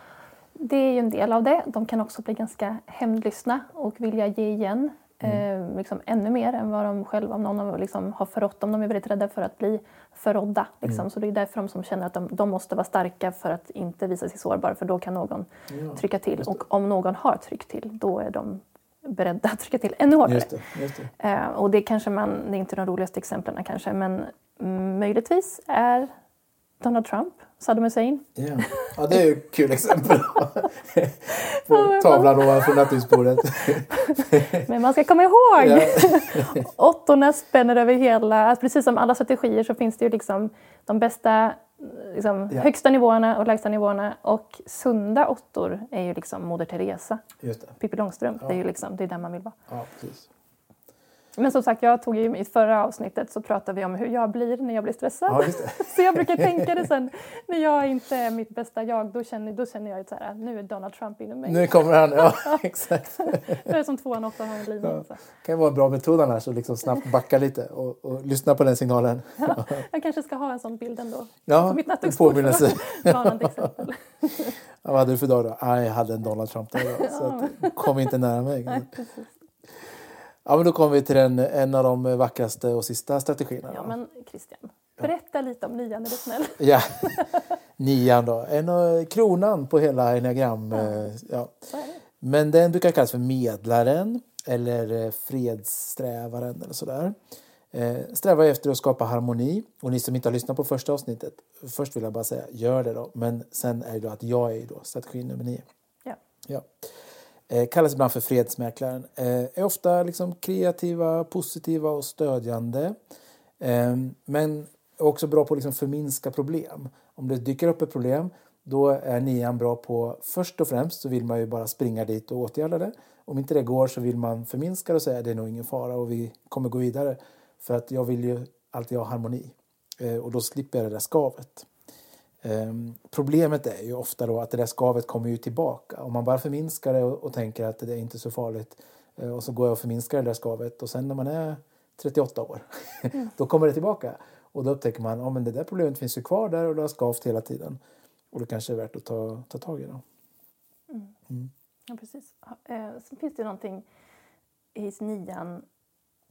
det är ju en del av det. De kan också bli ganska hämndlystna och vilja ge igen. Mm. Eh, liksom ännu mer än vad de själva, om någon har, liksom, har förrått dem. De är väldigt rädda för att bli förrådda. Liksom. Mm. Så det är därför de som känner att de, de måste vara starka för att inte visa sig sårbara. För då kan någon Ja, trycka till. Och om någon har tryckt till, då är de beredda att trycka till ännu hårdare. Just det. Just det. Eh, och det kanske man, det är inte de roligaste exemplen kanske, men mm, möjligtvis är Donald Trump, Saddam Hussein. Ja. ja, det är ju ett kul exempel. (laughs) På tavlan ovanför nattduksbordet. (laughs) Men man ska komma ihåg, Ja. (laughs) åttorna spänner över hela, alltså precis som alla strategier så finns det ju liksom de bästa liksom, Ja. högsta nivåerna och lägsta nivåerna. Och sunda åttor är ju liksom Moder Teresa, Just det. Pippi Långstrump. Ja. Det är ju liksom, det är där man vill vara. Ja, precis. Men som sagt, jag tog ju i förra avsnittet så pratade vi om hur jag blir när jag blir stressad. Ja, det. (laughs) Så jag brukar tänka det sen, (laughs) när jag inte är mitt bästa jag, då känner, då känner jag så här, nu är Donald Trump inom mig. Nu kommer han. Ja, (laughs) exakt. Det är som tvåan åtta har en lina. Ja. Så. kan vara en bra metod annars att liksom snabbt backa lite och, och lyssna på den signalen. Jag kanske ska ha en sån bild ändå. Ja, På mitt nattduksbord. påminnelse. Exempel. Ja, vad hade du för dag då? Ah, jag hade en Donald Trump dag idag, så att, kom inte nära mig. Nej, precis. Ja, men då kommer vi till den, en av de vackraste och sista strategierna. Ja, men Christian, berätta lite om nian är du snäll. (laughs) Ja, (laughs) nian då. En av kronan på hela enneagram. eh, Ja. Är det. Men den brukar kallas för medlaren eller eh, fredssträvaren eller sådär. Eh, sträva efter att skapa harmoni. Och ni som inte har lyssnat på första avsnittet, först vill jag bara säga, gör det då. Men sen är det då att jag är då strategi nummer nio. Ja. Ja. Eh, kallas ibland för fredsmäklaren. Eh, är ofta liksom kreativa, positiva och stödjande. Eh, men är också bra på att liksom förminska problem. Om det dyker upp ett problem då är nian bra på, först och främst så vill man ju bara springa dit och åtgärda det. Om inte det går så vill man förminska det och säga det är nog ingen fara och vi kommer gå vidare. För att jag vill ju alltid ha harmoni. Eh, och då slipper jag det där skavet. Eh, problemet är ju ofta då att det där skavet kommer ju tillbaka. Om man bara förminskar det och, och tänker att det är inte så farligt eh, och så går jag och förminskar det där skavet och sen när man är 38 år (laughs) mm. då kommer det tillbaka. Och då upptäcker man att oh, det där problemet finns ju kvar där och det har skavt hela tiden. Och det kanske är värt att ta, ta tag i det. Mm. Mm. Ja, precis. Eh, sen finns det någonting i nian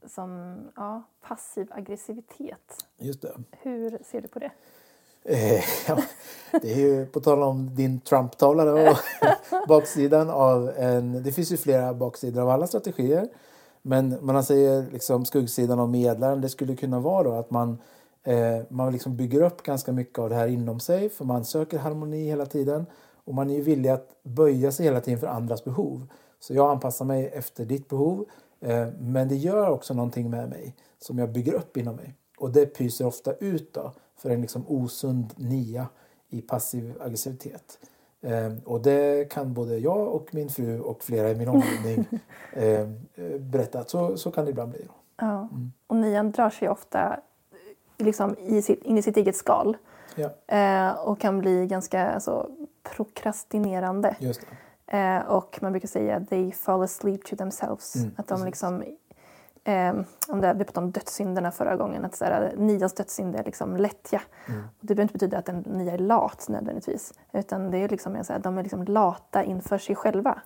som ja, passiv aggressivitet. Just det. Hur ser du på det? Eh, (laughs) ja, det är ju på tal om din Trump-tavla... och (laughs) baksidan av en... Det finns ju flera baksidor av alla strategier. Men man säger liksom skuggsidan av medlaren, det skulle kunna vara då att man, eh, man liksom bygger upp ganska mycket av det här inom sig för man söker harmoni hela tiden och man är ju villig att böja sig hela tiden för andras behov. Så jag anpassar mig efter ditt behov Eh, men det gör också någonting med mig som jag bygger upp inom mig. Och det pyser ofta ut då för en liksom osund nia i passiv aggressivitet. Eh, och det kan både jag och min fru och flera i min omgivning (laughs) eh, berätta att så, så kan det ibland bli. Ja. Mm. Och nian drar sig ofta liksom i sitt, in i sitt eget skal. Ja. och kan bli ganska alltså, prokrastinerande. Eh, och man brukar säga they fall asleep to themselves. Mm, att de liksom, eh, om det, vi pratade om dödssynderna förra gången, att så här, nians dödssynd är liksom lättja. Mm. det behöver inte betyda att en nia är lat nödvändigtvis. Utan det är liksom, så här, de är liksom lata inför sig själva.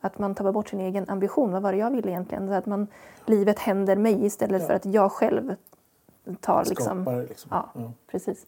Att man tar bort sin egen ambition. Vad var det jag ville egentligen? Så att man, livet händer mig istället ja. för att jag själv tar liksom... Skapar liksom. Ja, ja, precis.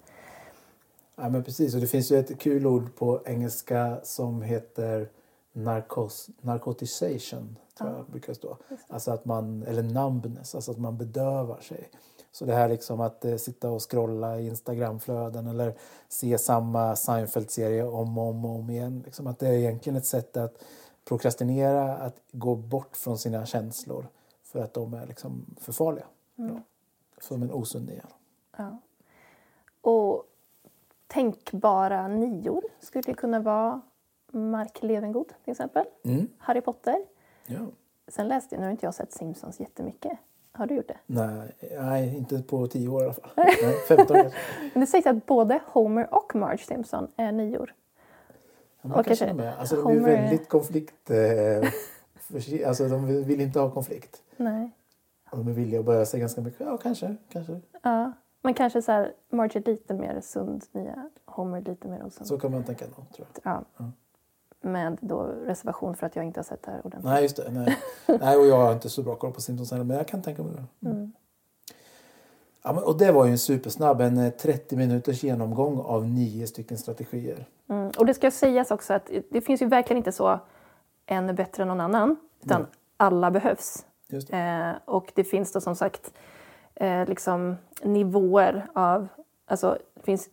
Ja, men precis. Och det finns ju ett kul ord på engelska som heter narkos, narcotisation, tror jag brukar stå. Alltså att man, eller numbness, alltså att man bedövar sig. Så det här liksom att eh, sitta och scrolla i Instagramflöden eller se samma Seinfeld-serie om och om, om igen. Liksom att det är egentligen ett sätt att prokrastinera, att gå bort från sina känslor för att de är liksom för farliga. Mm. Som en osund igen. Ja. Och tänkbara nior skulle kunna vara Mark Levengood till exempel. Mm. Harry Potter. Ja. Sen läste jag, nu har inte jag sett Simpsons jättemycket. Har du gjort det? Nej, nej inte på tio år i alla fall. (laughs) nej, 15 år. Men det sägs att både Homer och Marge Simpson är nior. Ja, och kanske med. Alltså, Homer... De är väldigt konflikt... Eh, för, alltså, de vill inte ha konflikt. Nej. De är villiga att böja sig ganska mycket. Ja, kanske. kanske. Ja. Men kanske så här, Marge är lite mer sund nya, Homer lite mer osund. Så kan man tänka nog, tror jag. Ja. ja med då reservation för att jag inte har sett det här ordentligt. Nej, just det. Nej, nej och jag har inte så bra koll på Simpsons heller, men jag kan tänka mig det. Mm. Ja, men, och det var ju en supersnabb, en 30 eh, minuters genomgång av nio stycken strategier. Mm. Och det ska sägas också att det finns ju verkligen inte så en bättre än någon annan, utan Nej. alla behövs. Det. Eh, och det finns då som sagt eh, liksom nivåer av, alltså det finns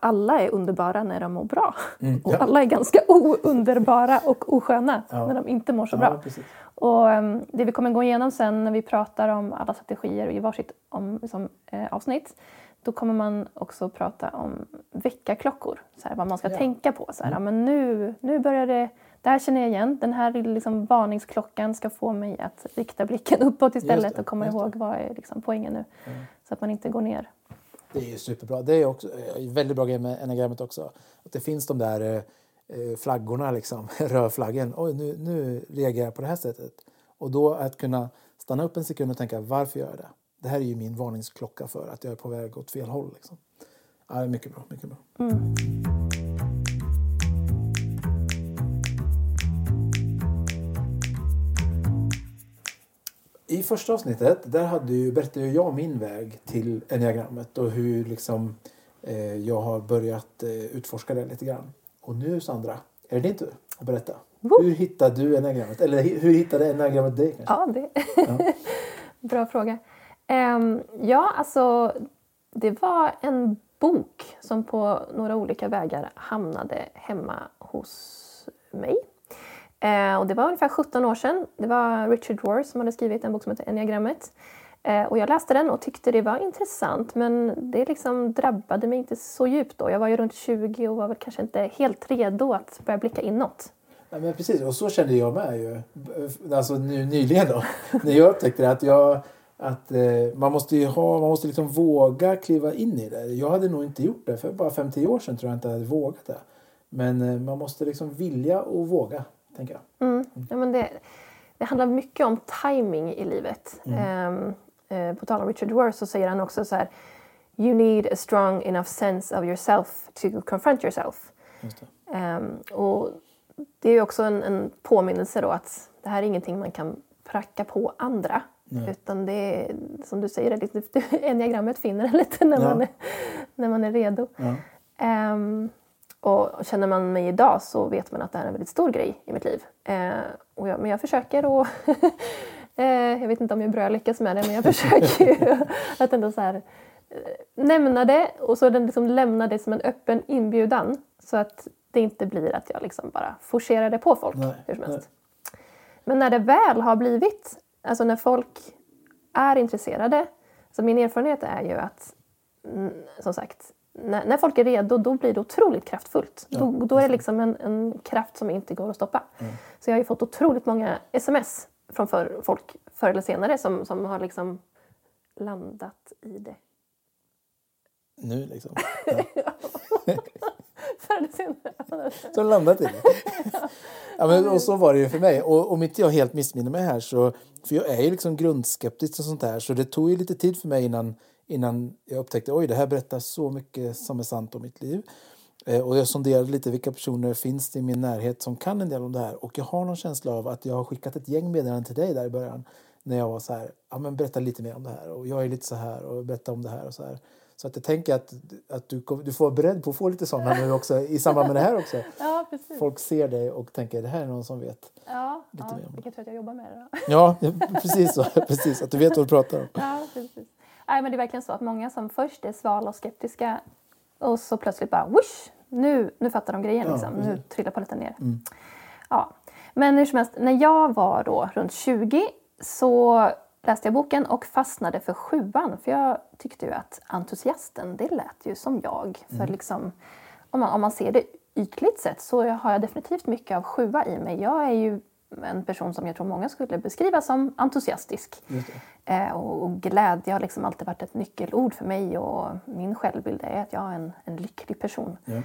alla är underbara när de mår bra. Mm, ja. Och alla är ganska ounderbara och osköna ja. när de inte mår så bra. och um, Det vi kommer gå igenom sen när vi pratar om alla strategier i varsitt om, liksom, eh, avsnitt då kommer man också prata om väckarklockor, så här, vad man ska tänka på. Så här, mm. ja, men nu, nu börjar det, det här känner jag igen, den här liksom, varningsklockan ska få mig att rikta blicken uppåt istället och komma ihåg vad är liksom, poängen nu. Mm. Så att man inte går ner det är superbra. Det är också eh, väldigt bra grej med enagrammet också. Att det finns de där eh, flaggorna, liksom, (laughs) rödflaggen. Oj, nu, nu reagerar jag på det här sättet. Och då att kunna stanna upp en sekund och tänka varför gör jag det? Det här är ju min varningsklocka för att jag är på väg åt fel håll. Liksom. Ja, mycket bra. Mycket bra. Mm. I första avsnittet där hade ju, berättade jag min väg till enneagrammet och hur liksom, eh, jag har börjat eh, utforska det lite grann. Och nu Sandra, är det din tur att berätta. Woo! Hur hittade du enneagrammet? Eller hur hittade enneagrammet dig? Kanske? Ja, det... (laughs) Ja. Bra fråga. Um, ja, alltså det var en bok som på några olika vägar hamnade hemma hos mig. Eh, och det var ungefär 17 år sedan. Det var Richard Rohr som hade skrivit en bok som heter Enneagrammet. Eh, och jag läste den och tyckte det var intressant men det liksom drabbade mig inte så djupt då. Jag var ju runt 20 och var väl kanske inte helt redo att börja blicka inåt. Nej, men precis, och så kände jag med ju. Eh, alltså nu, nyligen då. (laughs) när jag upptäckte att jag att eh, man måste ju ha, man måste liksom våga kliva in i det. Jag hade nog inte gjort det för bara 5-10 år sedan tror jag inte jag hade vågat det. Men eh, man måste liksom vilja och våga, tänker jag. Mm. Ja, men det, det handlar mycket om timing i livet. Mm. Eh, på tal om Richard Rohr så säger han också så här You need a strong enough sense of yourself to confront yourself. Um, och det är också en, en påminnelse då att det här är ingenting man kan pracka på andra. Nej. Utan det är, som du säger, lite, (laughs) enneagrammet finner en lite när, ja. man är, när man är redo. Ja. Um, och känner man mig idag så vet man att det här är en väldigt stor grej i mitt liv. Uh, och jag, men jag försöker och uh, (laughs) jag vet inte om jag börjar lyckas med det men jag försöker (laughs) att ändå så här, uh, nämna det och så den liksom lämna det som en öppen inbjudan så att det inte blir att jag liksom bara forcerar det på folk nej, hur som helst. Men när det väl har blivit Alltså när folk är intresserade. Så min erfarenhet är ju att, mm, som sagt, när, när folk är redo då blir det otroligt kraftfullt. Ja, då, då, är det liksom en, en, kraft som inte går att stoppa. Mm. Så jag har ju fått otroligt många sms från för, folk förr eller senare som, som har liksom landat i det. Nu liksom? (laughs) Ja. (laughs) förr eller senare. Så landat i det. Ja, men, och så var det ju för mig. Och om inte jag helt missminner mig här så... För jag är ju liksom grundskeptisk och sånt där. Så det tog ju lite tid för mig innan, innan jag upptäckte oj det här berättar så mycket som är sant om mitt liv. Eh, och jag sonderade lite vilka personer finns det i min närhet som kan en del om det här. Och jag har någon känsla av att jag har skickat ett gäng meddelanden till dig där i början. När jag var så här, ja men berätta lite mer om det här. Och jag är lite så här och berätta om det här och så här. Så att jag tänker att, att du, du får vara beredd på att få lite sådana nu också i samband med det här också. (laughs) Ja, precis. Folk ser dig och tänker det här är någon som vet ja, lite ja, mer om det. Vilken tur att jag jobbar med det då. Ja, precis så. (laughs) precis, att du vet vad du pratar om. Ja, precis. Nej, men det är verkligen så att många som först är svala och skeptiska och så plötsligt bara whoosh, nu, nu fattar de grejen. Ja, liksom. Nu trillar paletten ner. Mm. Ja. Men hur som helst, när jag var då runt 20 så läste jag boken och fastnade för sjuan. För jag tyckte ju att entusiasten, det lät ju som jag. För mm. liksom, om, man, om man ser det ytligt sett så har jag definitivt mycket av sjua i mig. Jag är ju en person som jag tror många skulle beskriva som entusiastisk. Eh, och, och, glädje har liksom alltid varit ett nyckelord för mig och min självbild är att jag är en, en lycklig person. Ja.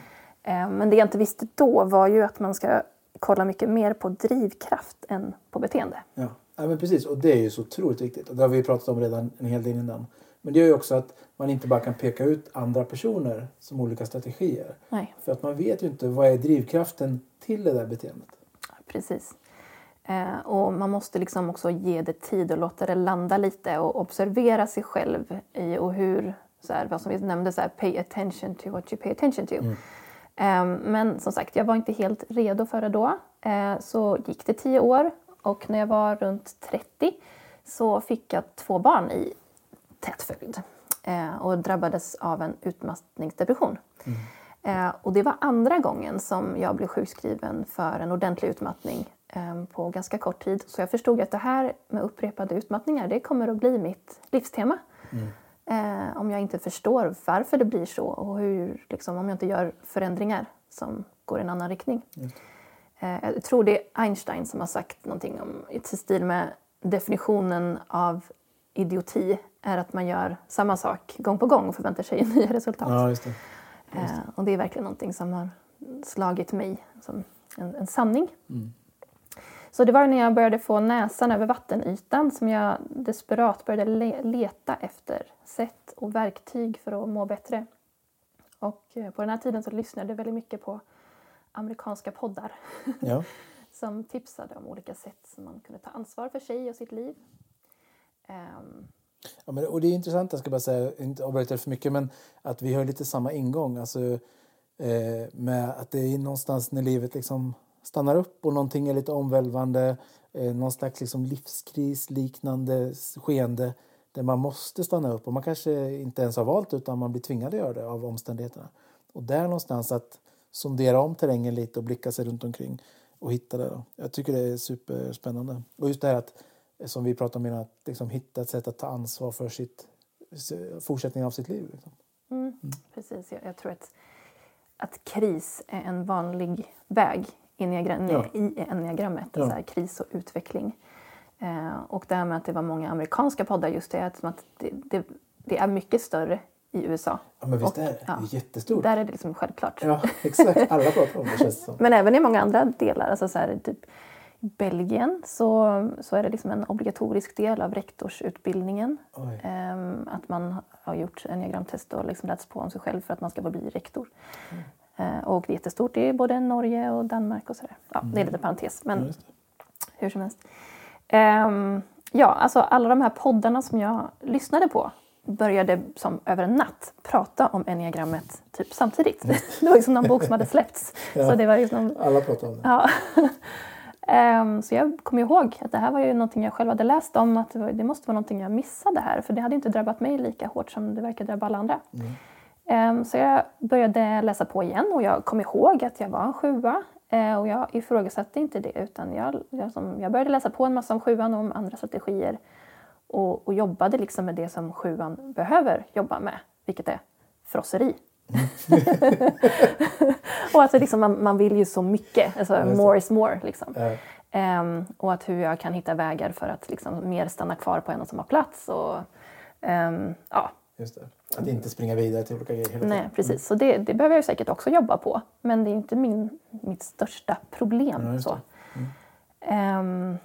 Eh, men det jag inte visste då var ju att man ska kolla mycket mer på drivkraft än på beteende. Ja. Ja, men precis, och det är ju så otroligt viktigt. Och det har vi pratat om redan en hel del innan. Men det gör ju också att man inte bara kan peka ut andra personer som olika strategier. Nej. För att man vet ju inte vad är drivkraften till det där beteendet. Precis. Eh, och man måste liksom också ge det tid och låta det landa lite och observera sig själv i och hur, så här, vad som vi nämnde, så här, pay attention to what you pay attention to. Mm. Eh, men som sagt, jag var inte helt redo för det då. Eh, så gick det tio år och när jag var runt 30 så fick jag två barn i tät följd eh, och drabbades av en utmattningsdepression. Mm. Och det var andra gången som jag blev sjukskriven för en ordentlig utmattning på ganska kort tid. Så jag förstod att det här med upprepade utmattningar det kommer att bli mitt livstema. Mm. Eh, om jag inte förstår varför det blir så och hur, liksom, om jag inte gör förändringar som går i en annan riktning. Mm. Eh, jag tror det är Einstein som har sagt någonting om, i stil med definitionen av idioti är att man gör samma sak gång på gång och förväntar sig (laughs) nya resultat. Ja, just det. Just det. Eh, och det är verkligen någonting som har slagit mig som en, en sanning. Mm. Så det var när jag började få näsan över vattenytan som jag desperat började le leta efter sätt och verktyg för att må bättre. Och eh, på den här tiden så lyssnade jag väldigt mycket på amerikanska poddar (laughs) ja. som tipsade om olika sätt som man kunde ta ansvar för sig och sitt liv. Um, ja, men, och det är intressant, jag ska bara säga, inte avbryta för mycket, men att vi har lite samma ingång. Alltså, eh, med att det är någonstans när livet liksom stannar upp och någonting är lite omvälvande, eh, någon slags liksom livskris liknande skeende. där man måste stanna upp och man kanske inte ens har valt utan man blir tvingad att göra det av omständigheterna. Och där någonstans att sondera om terrängen lite och blicka sig runt omkring och hitta det. Då. Jag tycker det är superspännande. Och just det här att, som vi pratade om innan, att liksom hitta ett sätt att ta ansvar för sitt, fortsättningen av sitt liv. Liksom. Mm. Mm. Precis, jag, jag, tror att, att kris är en vanlig väg i, ja. i enneagrammet, ja. kris och utveckling. Eh, och det här med att det var många amerikanska poddar, just det att det, det, det är mycket större i USA. Ja, men visst är det. Ja, jättestort. Där är det liksom självklart. Ja, exakt. Alla pratar om det känns som. (laughs) Men även i många andra delar. Alltså så här, typ I Belgien så, så är det liksom en obligatorisk del av rektorsutbildningen. Um, att man har gjort enneagramtest och liksom lärt på om sig själv för att man ska få bli rektor. Mm. Uh, och det är jättestort i både Norge och Danmark och sådär. Ja, mm. Det är lite parentes, men ja, hur som helst. Um, ja, alltså alla de här poddarna som jag lyssnade på började som över en natt prata om enneagrammet typ samtidigt. (laughs) Det var liksom någon bok som hade släppts. (laughs) ja, så det var liksom, alla pratade om det. Ja. um, (laughs) så jag kom ihåg att det här var ju någonting jag själv hade läst om, att det, var, det, måste vara någonting jag missade här, för det hade inte drabbat mig lika hårt som det verkar drabba alla andra. Mm. Um, så jag började läsa på igen och jag kom ihåg att jag var en sjua uh, och jag ifrågasatte inte det utan jag, jag, började läsa på en massa om sjuan och om andra strategier och, och jobbade liksom med det som sjuan behöver jobba med, vilket är frosseri. (laughs) och alltså liksom man, man, vill ju så mycket, alltså more is more. Liksom. Um, och att hur jag kan hitta vägar för att liksom mer stanna kvar på en och samma plats. Och, um, ja. Just det. Att inte springa vidare till olika grejer Nej, precis. Mm. Så det, det, behöver jag säkert också jobba på. Men det är inte min, mitt största problem. Ja, så. Mm. Um,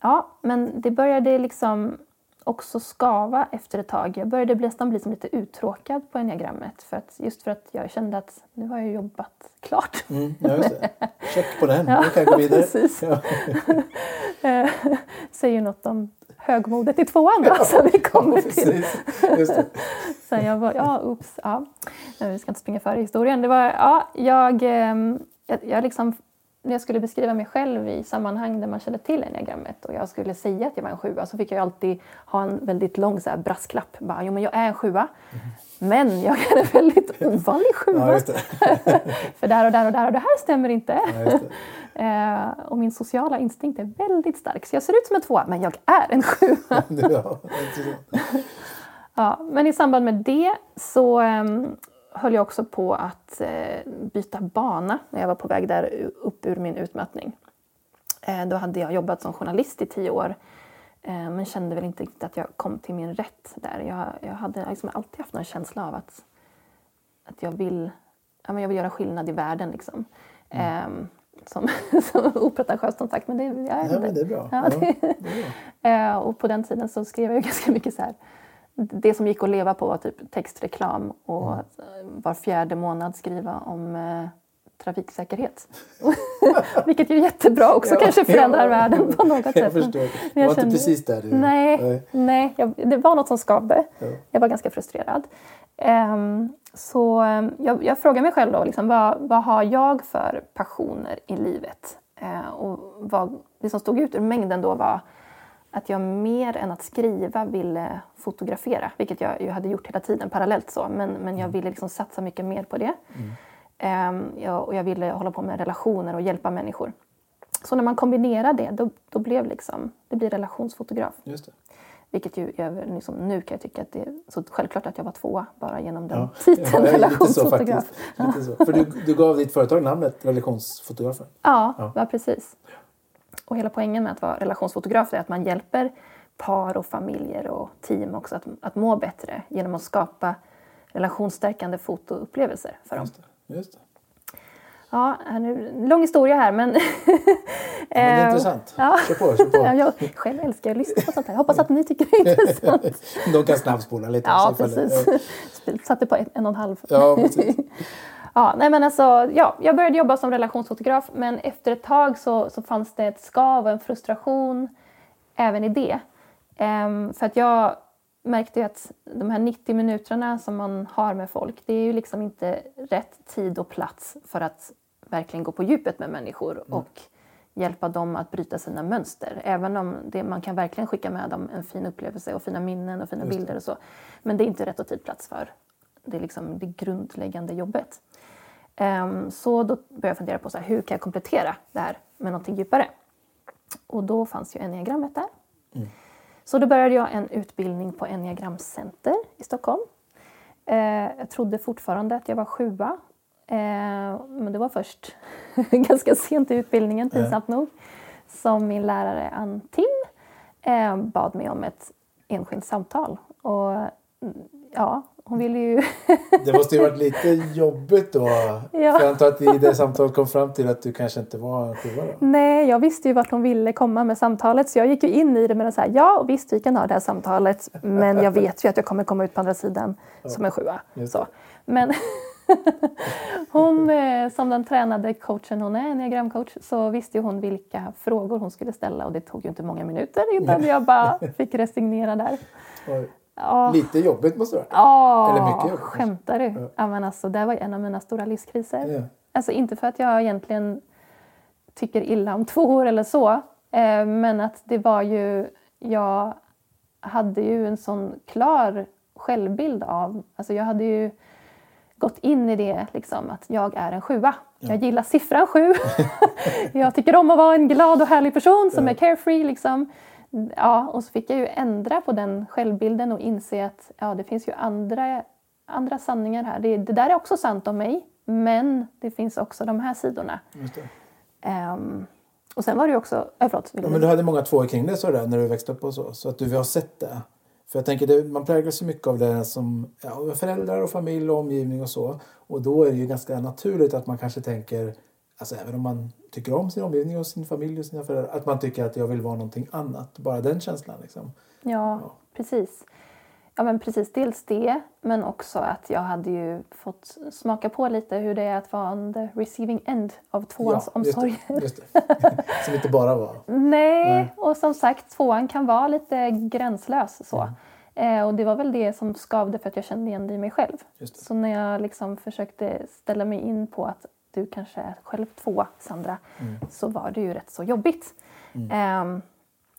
ja, men det började liksom också skava efter ett tag. Jag började nästan bli som lite uttråkad på enneagrammet för att, just för att jag kände att nu har jag jobbat klart. Mm, ja, just det. Check på den, (laughs) ja, nu kan jag gå vidare. (laughs) Precis. Ja. (laughs) Eh, säger något om högmodet i tvåan ja, som vi kommer ja, till. (laughs) Så jag var, ja, ups, ja. Vi ska inte springa före historien. Det var, ja, jag, ehm, jag, jag liksom när jag skulle beskriva mig själv i sammanhang där man kände till enneagrammet och jag skulle säga att jag var en sjua så fick jag alltid ha en väldigt lång så här brasklapp. Bara, jo, men jag är en sjua, mm. men jag är en väldigt (laughs) ovanlig sjua. (laughs) Ja, (laughs) För där och där och där och det här stämmer inte. Ja, eh, och min sociala instinkt är väldigt stark. Så jag ser ut som en tvåa, men jag är en sjua. ja, men i samband med det så um, höll jag också på att eh, byta bana när jag var på väg där upp ur min utmattning. Eh, då hade jag jobbat som journalist i tio år eh, men kände väl inte riktigt att jag kom till min rätt där. Jag, jag hade liksom alltid haft en känsla av att, att jag, vill, ja, men jag vill göra skillnad i världen. Liksom. Mm. Ehm, som, (laughs) som opretentiöst som sagt, men det, jag ja, men det är bra. Ja, det, ja, det är bra. (laughs) och på den tiden så skrev jag (laughs) ganska mycket så här det som gick att leva på var typ textreklam och mm. var fjärde månad skriva om eh, trafiksäkerhet. (laughs) Vilket ju är jättebra också, ja, kanske förändrar ja, världen på något sätt. Jag förstår. Jag det var kände, inte precis där du... Nej, nej. nej jag, det var något som skavde. Ja. Jag var ganska frustrerad. Um, så um, jag, jag frågar mig själv då, liksom, vad, vad har jag för passioner i livet? Uh, och vad, det som stod ut ur mängden då var att jag mer än att skriva ville fotografera, vilket jag ju hade gjort hela tiden parallellt så, men, men jag mm. ville liksom satsa mycket mer på det. Mm. Um, jag, och jag ville hålla på med relationer och hjälpa människor. Så när man kombinerar det, då, då blev liksom, det blir relationsfotograf. Just det. Vilket ju, jag, liksom, nu kan jag tycka att det är så självklart att jag var tvåa bara genom den ja. (laughs) titeln, ja, relationsfotograf. Lite så, lite så. För du, du gav ditt företag namnet Relationsfotografen? Ja, ja. ja precis. Och hela poängen med att vara relationsfotograf är att man hjälper par och familjer och team också att, att må bättre genom att skapa relationsstärkande fotoupplevelser för dem. Just det, just det. Ja, nu, lång historia här men... det är eh, intressant. Ja. Kör på, kör på. jag själv älskar att lyssna på sånt här. Hoppas att ni tycker det är intressant. (laughs) De kan snabbspola lite. Ja, precis. Satte på en, en och en halv. Ja, precis. Ja, nej men alltså, ja, jag började jobba som relationsfotograf men efter ett tag så, så fanns det ett skav och en frustration även i det. Um, för att jag märkte att de här 90 minuterna som man har med folk det är ju liksom inte rätt tid och plats för att verkligen gå på djupet med människor mm. och hjälpa dem att bryta sina mönster. Även om det, man kan verkligen skicka med dem en fin upplevelse och fina minnen och fina bilder och så. Men det är inte rätt och tid plats för det, är liksom det grundläggande jobbet. Um, så då började jag fundera på så här, hur kan jag komplettera det här med någonting djupare. Och då fanns ju enneagrammet där. Mm. Så då började jag en utbildning på enneagramcenter i Stockholm. Uh, jag trodde fortfarande att jag var sjua Eh, men det var först (laughs) ganska sent i utbildningen, pinsamt nog, som min lärare Ann Tim bad mig om ett enskilt samtal. Och mm, ja, hon ville ju... det måste ju varit lite jobbigt då. (laughs) Ja. För jag antar att i det samtalet kom fram till att du kanske inte var en sjua Nej, jag visste ju vart hon ville komma med samtalet så jag gick ju in i det med att säga ja, visst vi kan ha det här samtalet men jag vet ju att jag kommer komma ut på andra sidan ja. som en sjua. Så. Men (laughs) hon, eh, som den tränade coachen hon är, enneagramcoach, så visste hon vilka frågor hon skulle ställa och det tog ju inte många minuter utan jag bara fick resignera där. Ja. Lite jobbigt måste det vara. Ja, Eller mycket jobbigt. Skämtar du? Ja. ja. men alltså, det var en av mina stora livskriser. Ja. Alltså inte för att jag egentligen tycker illa om (laughs) tvåor eller så, eh, men att det var ju... Jag hade ju en sån klar självbild av... Alltså jag hade ju gått in i det liksom, att jag är en sjua. Ja. Jag gillar siffran sju. (laughs) jag tycker om att vara en glad och härlig person som är carefree. Liksom. Ja, och så fick jag ju ändra på den självbilden och inse att ja, det finns ju andra, andra sanningar här. Det, det där är också sant om mig, men det finns också de här sidorna. Um, och sen var det ju också... Äh, förlåt, ja, men du hade många tvåor kring dig så där, när du växte upp och så, så att du har sett det. För jag tänker, det, man präglas ju mycket av det som ja, föräldrar och familj och omgivning och så. Och då är det ju ganska naturligt att man kanske tänker, alltså även om man tycker om sin omgivning och sin familj och sina föräldrar, att man tycker att jag vill vara någonting annat. Bara den känslan liksom. Ja, ja. precis. Ja men precis, dels det men också att jag hade ju fått smaka på lite hur det är att vara on the receiving end av tvåans ja, omsorger. Just det, just det. (laughs) som inte bara var... Nej, Nej, och som sagt tvåan kan vara lite gränslös så. Mm. Eh, och det var väl det som skavde för att jag kände igen det i mig själv. Så när jag liksom försökte ställa mig in på att du kanske är själv tvåa Sandra, mm. så var det ju rätt så jobbigt. Mm. Eh,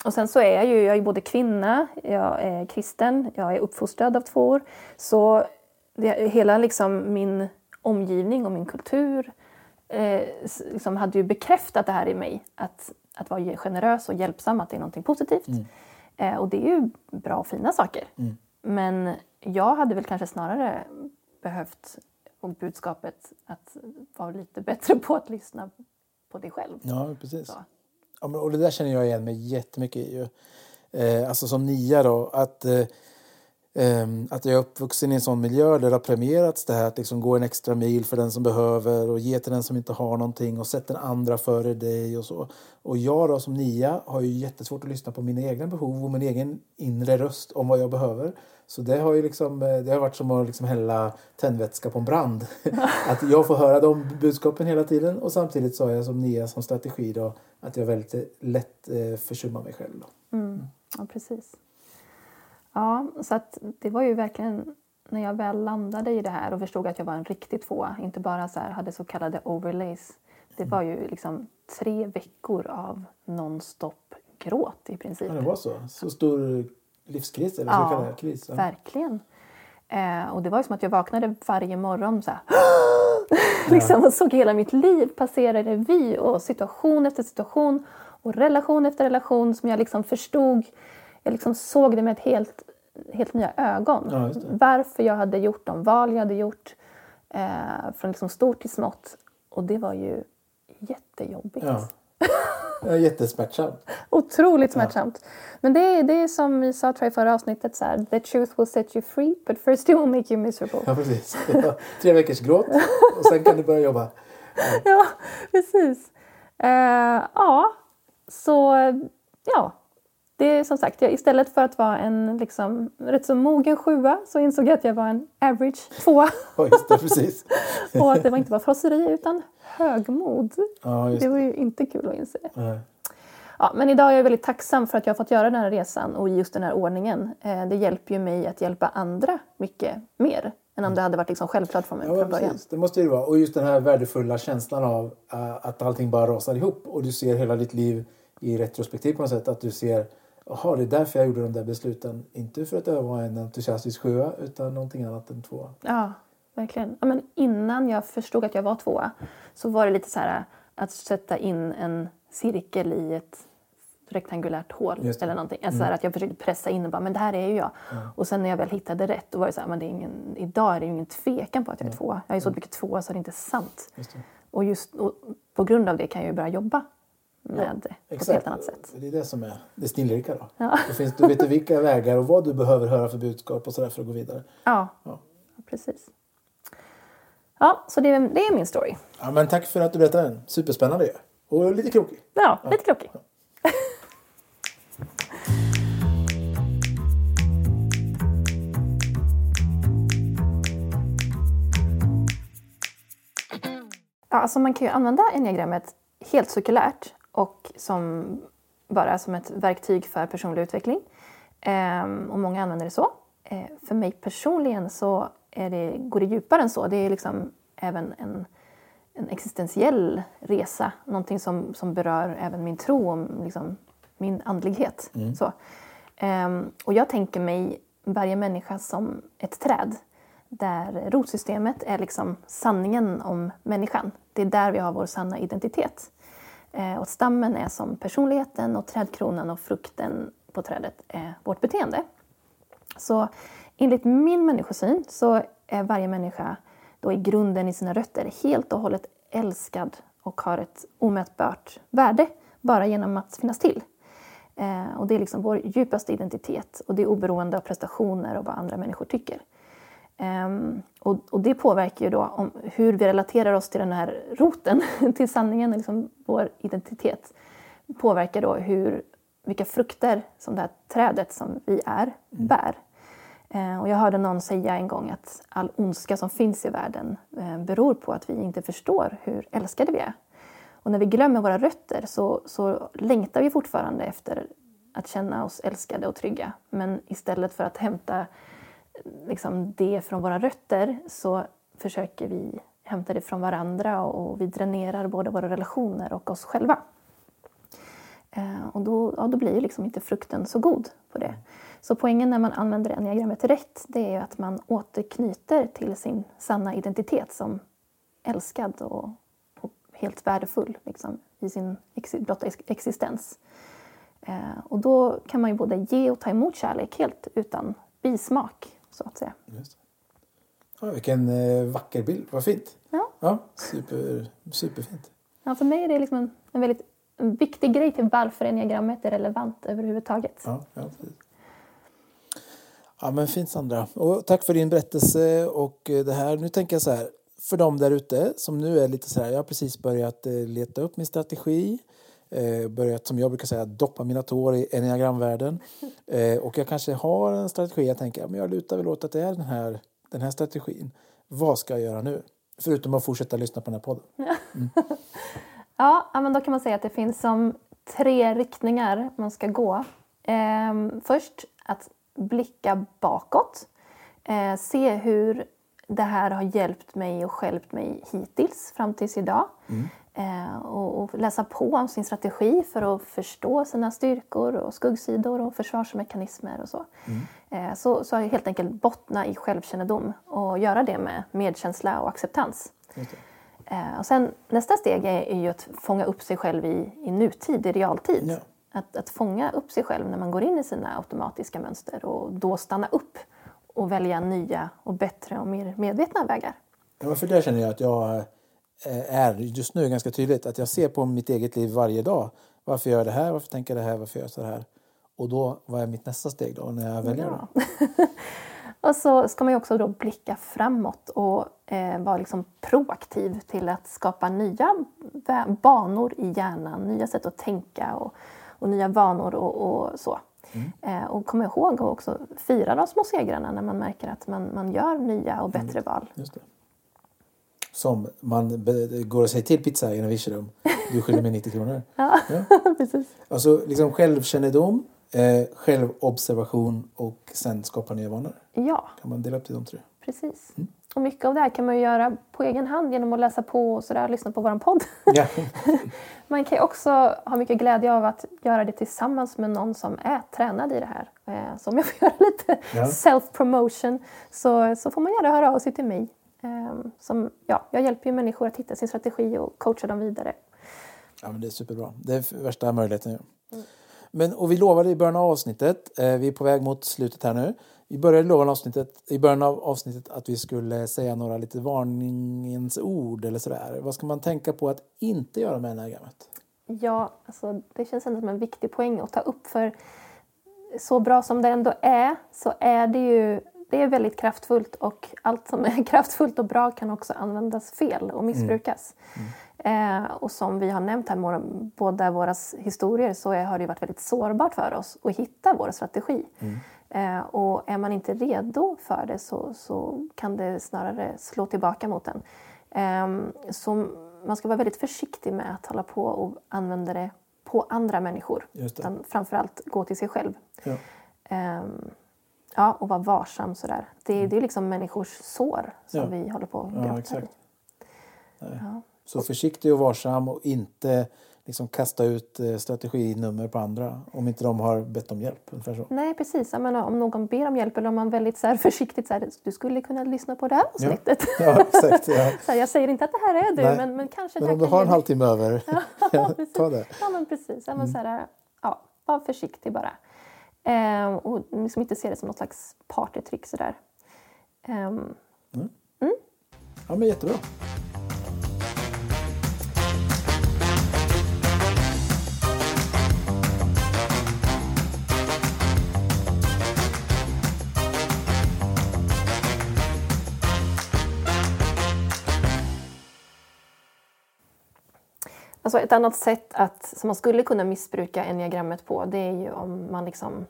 och sen så är jag ju, jag är både kvinna, jag är kristen, jag är uppfostrad av två år. Så det, hela liksom min omgivning och min kultur eh, liksom hade ju bekräftat det här i mig. Att, att vara generös och hjälpsam, att det är någonting positivt. Mm. Eh, och det är ju bra och fina saker. Mm. Men jag hade väl kanske snarare behövt och budskapet att vara lite bättre på att lyssna på dig själv. Ja, precis. Så. Ja, och det där känner jag igen mig jättemycket i. Eh, alltså som nia då, att, eh, Ehm, att jag är uppvuxen i en sån miljö där det har premierats det här att liksom gå en extra mil för den som behöver och ge till den som inte har någonting och sätta den andra före dig och så. Och jag då som nia har ju jättesvårt att lyssna på mina egna behov och min egen inre röst om vad jag behöver. Så det har ju liksom, eh, det har varit som att liksom hälla tändvätska på en brand. (laughs) att jag får höra de budskapen hela tiden och samtidigt så har jag som nia som strategi då att jag väldigt lätt eh, försummar mig själv. Då. Mm. Ja, precis. Ja, så att det var ju verkligen när jag väl landade i det här och förstod att jag var en riktig tvåa, inte bara så här, hade så kallade overlays. Det mm. var ju liksom tre veckor av nonstop gråt i princip. Ja, det var så? Så stor livskris? Eller ja, så kris, ja. verkligen. Eh, och det var ju som att jag vaknade varje morgon så här, (gasps) liksom, och såg hela mitt liv passera revy och situation efter situation och relation efter relation som jag liksom förstod. Jag liksom såg det med ett helt, helt nya ögon. Ja, Varför jag hade gjort de val jag hade gjort eh, från liksom stort till smått. Och det var ju jättejobbigt. Ja. Jättesmärtsamt. (laughs) Otroligt smärtsamt. Ja. Men det är, det är som vi sa tror jag, i förra avsnittet, så här, the truth will set you free but first it will make you miserable. Ja, precis. Ja, tre veckors gråt och sen kan du börja jobba. Ja, (laughs) ja precis. Uh, ja, så ja. Det är som sagt, jag, istället för att vara en liksom, rätt så mogen sjua så insåg jag att jag var en average tvåa. Just det, precis. (laughs) och att det var inte var frosseri utan högmod. Ja, det. det var ju inte kul att inse. Nej. Ja, men idag är jag väldigt tacksam för att jag har fått göra den här resan och i just den här ordningen. Eh, det hjälper ju mig att hjälpa andra mycket mer. än om det hade varit liksom självklart för mig Ja, från början. precis. Det måste det ju vara. Och just den här värdefulla känslan av eh, att allting bara rasar ihop och du ser hela ditt liv i retrospektiv på något sätt. Att du ser, jaha det är därför jag gjorde de där besluten. Inte för att jag var en entusiastisk sjua utan någonting annat än tvåa. Ja, verkligen. Ja, men innan jag förstod att jag var tvåa så var det lite så här att sätta in en cirkel i ett rektangulärt hål eller någonting. Alltså så här att jag försökte pressa in och bara, men det här är ju jag. Och sen när jag väl hittade rätt, då var det så här, men det är ingen, idag är det ju ingen tvekan på att jag är tvåa. Jag är så mycket tvåa så det är inte sant. Just det. Och just och på grund av det kan jag ju börja jobba med det på ett helt annat sätt. Det är det som är det snillrika då. Ja. Det finns, du vet vilka vägar och vad du behöver höra för budskap och sådär för att gå vidare. Ja, Ja. precis. Ja, så det, är- det är min story. Ja, men tack för att du berättade den. Superspännande ju. Och lite krokig. Ja, lite klokig. Ja, alltså man kan ju använda enneagrammet helt cirkulärt och som bara som ett verktyg för personlig utveckling. Ehm, och många använder det så. Eh, för mig personligen så det, går det djupare än så. Det är liksom även en, en existentiell resa. Någonting som, som berör även min tro och liksom, min andlighet. Så. Ehm, och jag tänker mig varje människa som ett träd där rotsystemet är liksom sanningen om människan. Det är där vi har vår sanna identitet. Eh, och stammen är som personligheten och trädkronan och frukten på trädet är vårt beteende. Så enligt min människosyn så är varje människa då i grunden i sina rötter helt och hållet älskad och har ett omätbart värde bara genom att finnas till. Eh, och det är liksom vår djupaste identitet och det är oberoende av prestationer och vad andra människor tycker. Ehm, och, och det påverkar ju då om hur vi relaterar oss till den här roten, (laughs) till sanningen, liksom vår identitet. Påverkar då hur, vilka frukter som det här trädet som vi är bär. Eh, och jag hörde någon säga en gång att all ondska som finns i världen eh, beror på att vi inte förstår hur älskade vi är. Och när vi glömmer våra rötter så, så längtar vi fortfarande efter att känna oss älskade och trygga. Men istället för att hämta liksom det från våra rötter så försöker vi hämta det från varandra och vi dränerar både våra relationer och oss själva. Eh, och då, ja, då blir ju liksom inte frukten så god på det. Så poängen när man använder enneagrammet rätt det är ju att man återknyter till sin sanna identitet som älskad och, och helt värdefull liksom, i sin ex, blotta existens. Eh, och då kan man ju både ge och ta emot kärlek helt utan bismak, så att säga. Just. Ja, vilken eh, vacker bild. Vad fint. Ja. Ja, super, superfint. Ja, för mig är det liksom en, en väldigt en viktig grej till varför enneagrammet är relevant överhuvudtaget. Ja, ja, precis. ja men fint Sandra. Och tack för din berättelse och eh, det här. Nu tänker jag så här. För de där ute som nu är lite så här. Jag har precis börjat eh, leta upp min strategi. Eh, börjat som jag brukar säga doppa mina tår i enneagramvärlden. (laughs) Eh, och jag kanske har en strategi. Jag tänker ja, men jag lutar väl åt att det är den här, den här strategin. Vad ska jag göra nu? Förutom att fortsätta lyssna på den här podden. (laughs) Ja, ja, men då kan man säga att det finns som tre riktningar man ska gå. Ehm, först att blicka bakåt. Eh, se hur det här har hjälpt mig och skälpt mig hittills, fram tills idag. Eh, och, och läsa på om sin strategi för att förstå sina styrkor och skuggsidor och försvarsmekanismer och så. Eh, så, så helt enkelt bottna i självkännedom och göra det med medkänsla och acceptans. Det. Eh, och sen, nästa steg är, är ju att fånga upp sig själv i, i nutid, i realtid. Ja. Att, att fånga upp sig själv när man går in i sina automatiska mönster och då stanna upp och välja nya och bättre och mer medvetna vägar. Ja, för där känner jag att jag eh, är just nu ganska tydligt. Att jag ser på mitt eget liv varje dag. Varför gör jag det här? Varför tänker jag det här? Varför gör jag så här? Och då, vad är mitt nästa steg då när jag väljer Ja. (laughs) Och så ska man ju också då blicka framåt och eh, vara liksom proaktiv till att skapa nya banor i hjärnan, nya sätt att tänka och, och nya vanor och, och så. Eh, och kom ihåg att också fira de små segrarna när man märker att man, man gör nya och bättre val. Det. Som man går och säger till pizza i en Virserum. Du skyller mig 90 kronor. (laughs) Ja, Ja. (laughs) precis. Alltså liksom självkännedom, eh, självobservation och sen skapa nya vanor. Ja, Kan man dela upp till de tre? Precis. Och mycket av det här kan man ju göra på egen hand genom att läsa på och sådär, lyssna på vår podd. (laughs) Ja. man kan ju också ha mycket glädje av att göra det tillsammans med någon som är tränad i det här. Eh, Så om jag får göra lite Ja. self-promotion så, så får man gärna höra av sig till mig. Eh, Som, ja, jag hjälper ju människor att hitta sin strategi och coachar dem vidare. Ja, men det är superbra. Det är värsta möjligheten. ju. Men, och vi lovade i början av avsnittet, eh, vi är på väg mot slutet här nu. Vi började lova avsnittet, i början av avsnittet att vi skulle säga några lite varningens ord eller sådär. Vad ska man tänka på att inte göra med enagrammet? Ja, alltså, det känns ändå som en viktig poäng att ta upp för så bra som det ändå är så är det ju det är väldigt kraftfullt och allt som är (laughs) kraftfullt och bra kan också användas fel och missbrukas. Eh, och som vi har nämnt här, båda våra historier, så har det varit väldigt sårbart för oss att hitta vår strategi. Eh, och är man inte redo för det så, så kan det snarare slå tillbaka mot en. Ehm, så man ska vara väldigt försiktig med att hålla på och använda det på andra människor. Just det. Utan framförallt gå till sig själv. Ja. Ja, och vara varsam sådär. Det, det är liksom människors sår som Mm. Ja. vi håller på att Ja, grotta i. Ja. Så försiktig och varsam och inte liksom kasta ut eh, strateginummer på andra om inte de har bett om hjälp. Ungefär så. Nej, precis. Jag menar, om någon ber om hjälp eller om man väldigt så här, försiktigt säger du skulle kunna lyssna på det här avsnittet. (laughs) Ja, exakt. Ja. Så jag säger inte att det här är du, Nej. men, men kanske Men om du har en halvtimme över, (laughs) (laughs) ja, ta det. Ja, men precis. Ja, Mm. men så här, ja, var försiktig bara. Ehm, och liksom inte se det som något slags partytrick sådär. Ehm, Ja, men jättebra. Alltså ett annat sätt att, som man skulle kunna missbruka enneagrammet på det är ju om man liksom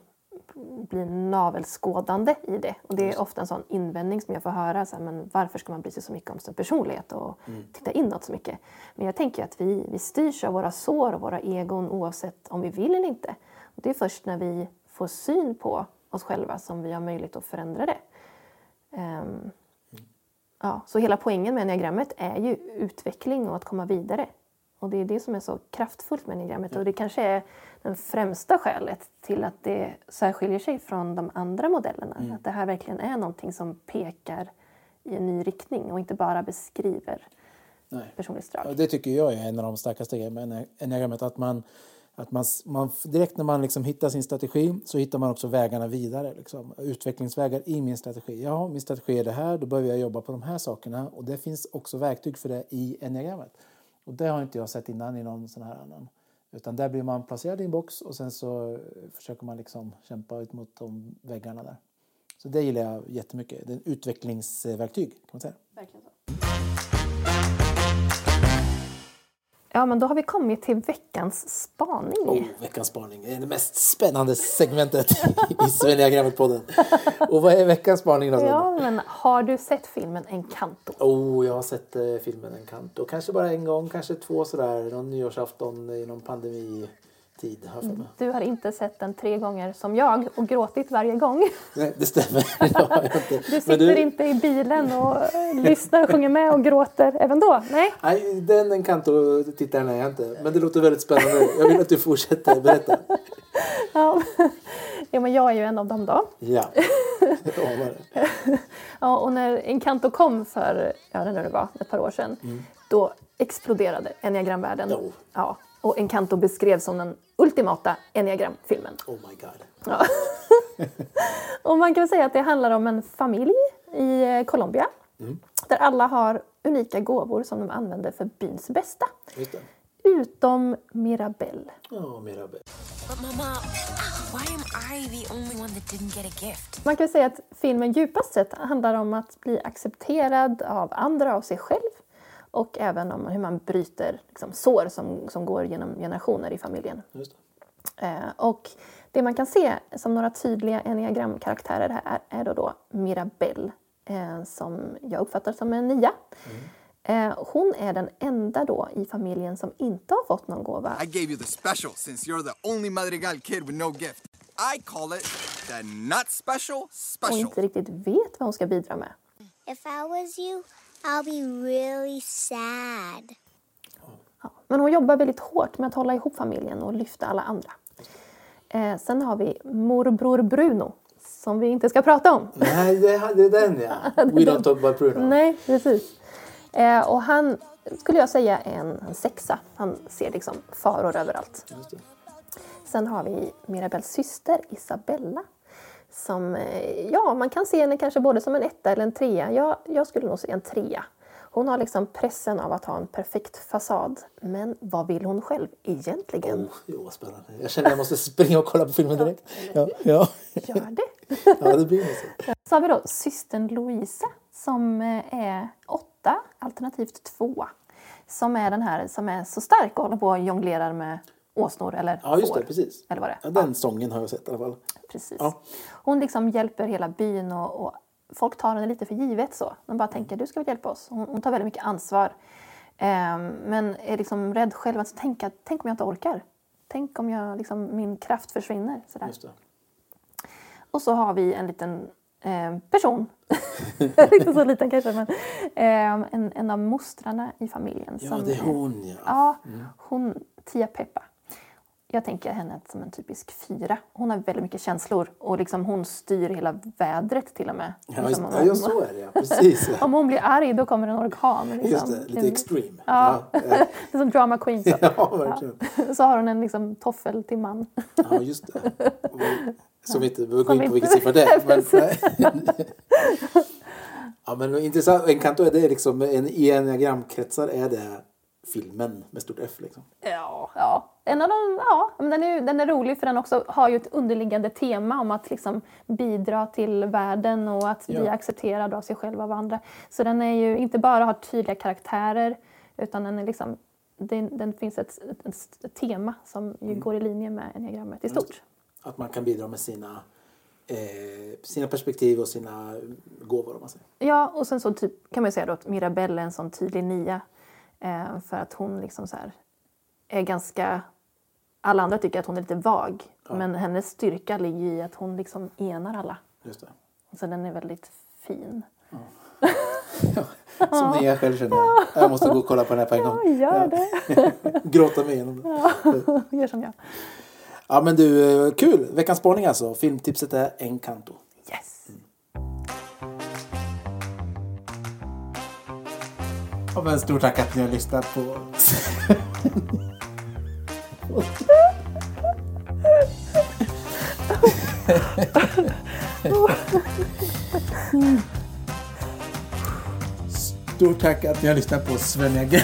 blir navelskådande i det. Och det är ofta en sån invändning som jag får höra. Så här, men varför ska man bry sig så mycket om sin personlighet och titta inåt så mycket? Men jag tänker att vi, vi styrs av våra sår och våra egon oavsett om vi vill eller inte. Och det är först när vi får syn på oss själva som vi har möjlighet att förändra det. Ehm, Ja, så hela poängen med enneagrammet är ju utveckling och att komma vidare. Och det är det som är så kraftfullt med enneagrammet och det kanske är det främsta skälet till att det särskiljer sig från de andra modellerna. Att det här verkligen är någonting som pekar i en ny riktning och inte bara beskriver Nej. personlighetsdrag. Ja, det tycker jag är en av de starkaste grejerna med enneagrammet. Att man, att man, man, direkt när man liksom hittar sin strategi så hittar man också vägarna vidare. Liksom. Utvecklingsvägar i min strategi. Ja, min strategi är det här, då behöver jag jobba på de här sakerna. Och det finns också verktyg för det i enneagrammet. Och det har inte jag sett innan i någon sån här annan. Utan där blir man placerad i en box och sen så eh, försöker man liksom kämpa ut mot de väggarna där. Så det gillar jag jättemycket. Det är ett utvecklingsverktyg kan man säga. Verkligen så. Ja, men då har vi kommit till veckans spaning. Oh, veckans spaning. Det är det mest spännande segmentet i Svendiagrammet-podden. Och vad är veckans spaning då? Ja, men har du sett filmen Encanto? Oh, jag har sett eh, filmen Encanto. Kanske bara en gång, kanske två sådär. Någon nyårsafton i någon pandemitid. Har jag. Du har inte sett den tre gånger som jag och gråtit varje gång. Nej, det stämmer. (laughs) Det. Du sitter inte i bilen och lyssnar och sjunger med och gråter även då? Nej? Nej, den Encanto-tittaren är jag inte. Men det låter väldigt spännande. Jag vill att du fortsätter berätta. Ja. men jag är ju en av dem då. Ja, (laughs) jag anar det. Ja, och när Encanto kom för, ja det när det var, ett par år sedan, då exploderade enneagramvärlden. Ja, och Encanto beskrevs som den ultimata enneagramfilmen. Oh my god. Ja. (laughs) och man kan väl säga att det handlar om en familj i eh, Colombia där alla har unika gåvor som de använder för byns bästa. Just det. Utom Mirabelle. Ja, Mirabelle. Mama, why am I the only one that didn't get a gift? Man kan säga att filmen djupast sett handlar om att bli accepterad av andra, av sig själv och även om hur man bryter liksom, sår som, som går genom generationer i familjen. Just det. Eh, och det man kan se som några tydliga enneagramkaraktärer här är, är då, då Mirabelle eh, som jag uppfattar som en nia. Eh, hon är den enda då i familjen som inte har fått någon gåva. I gave you the special since you're the only Madrigal kid with no gift. I call it the not special och special. inte riktigt vet vad hon ska bidra med. If I was you, I'll be really sad. Ja, men hon jobbar väldigt hårt med att hålla ihop familjen och lyfta alla andra. Eh, sen har vi morbror Bruno, som vi inte ska prata om. Nej, det är den ja. (laughs) We don't talk about Bruno. Nej, precis. Eh, och han skulle jag säga är en, en sexa. Han ser liksom faror överallt. Just det. Sen har vi Mirabels syster Isabella. Som, eh, ja, man kan se henne kanske både som en etta eller en trea. Jag, jag skulle nog säga en trea. Hon har liksom pressen av att ha en perfekt fasad. Men vad vill hon själv egentligen? Oh, jo, vad spännande. Jag känner att jag måste springa och kolla på filmen direkt. Ja, ja. Gör det? (laughs) ja det blir så. Så har vi då systern Louisa som eh, är åtta, alternativt två. Som är den här som är så stark och håller på och jonglerar med åsnor eller Ja, just får. det. Precis. Eller vad det är. Ja, den sången har jag sett i alla fall. Precis. Ja. Hon liksom hjälper hela byn och, och folk tar henne lite för givet så. De bara tänker du ska väl hjälpa oss. Hon, hon tar väldigt mycket ansvar. Ehm, men är liksom rädd själv att tänka, tänk om jag inte orkar. Tänk om jag, liksom, min kraft försvinner. Sådär. Och så har vi en liten eh, person, (laughs) inte så liten kanske, men eh, en, en av mostrarna i familjen. Ja, som, det är hon ja. Ja, hon, Tia Peppa. Jag tänker henne som en typisk fyra. Hon har väldigt mycket känslor och liksom hon styr hela vädret till och med. Ja, Liksom om, ja, just så är det ja. Precis. Ja. (laughs) om hon blir arg då kommer en orkan. Liksom. Just det, lite extreme. Ja. Ja, (laughs) Det är som drama queen. Så. (laughs) ja verkligen. så har hon en liksom, toffel till man. Ja, just det. Som vi inte behöver gå in på vilken siffra det är. Men, ja, men intressant. Encanto är det liksom, en, i enneagramkretsar är det filmen med stort F liksom. Ja, ja. En av de, ja men den, är, den är rolig för den också har ju ett underliggande tema om att liksom bidra till världen och att bli Ja. accepterad av sig själv och av andra. Så den är ju inte bara har tydliga karaktärer utan den, är liksom, den, den finns ett, ett, ett tema som ju går i linje med enneagrammet i stort. Att man kan bidra med sina, eh, sina perspektiv och sina gåvor om man säger. Ja, och sen så typ, kan man ju säga att Mirabelle är en sån tydlig nia. Eh, för att hon liksom så är ganska... Alla andra tycker att hon är lite vag. Men hennes styrka ligger i att hon liksom enar alla. Just det. Så den är väldigt fin. (laughs) Som ni jag själv känner. Jag måste gå och kolla på den här på en gång. Gör det! (laughs) Gråta mig igenom det. Gör som jag. Ja men du, kul! Veckans spaning alltså. Filmtipset är Encanto. Yes! Ja, men stort tack att ni har lyssnat på (laughs) Stort tack att ni har lyssnat på Sven Gre-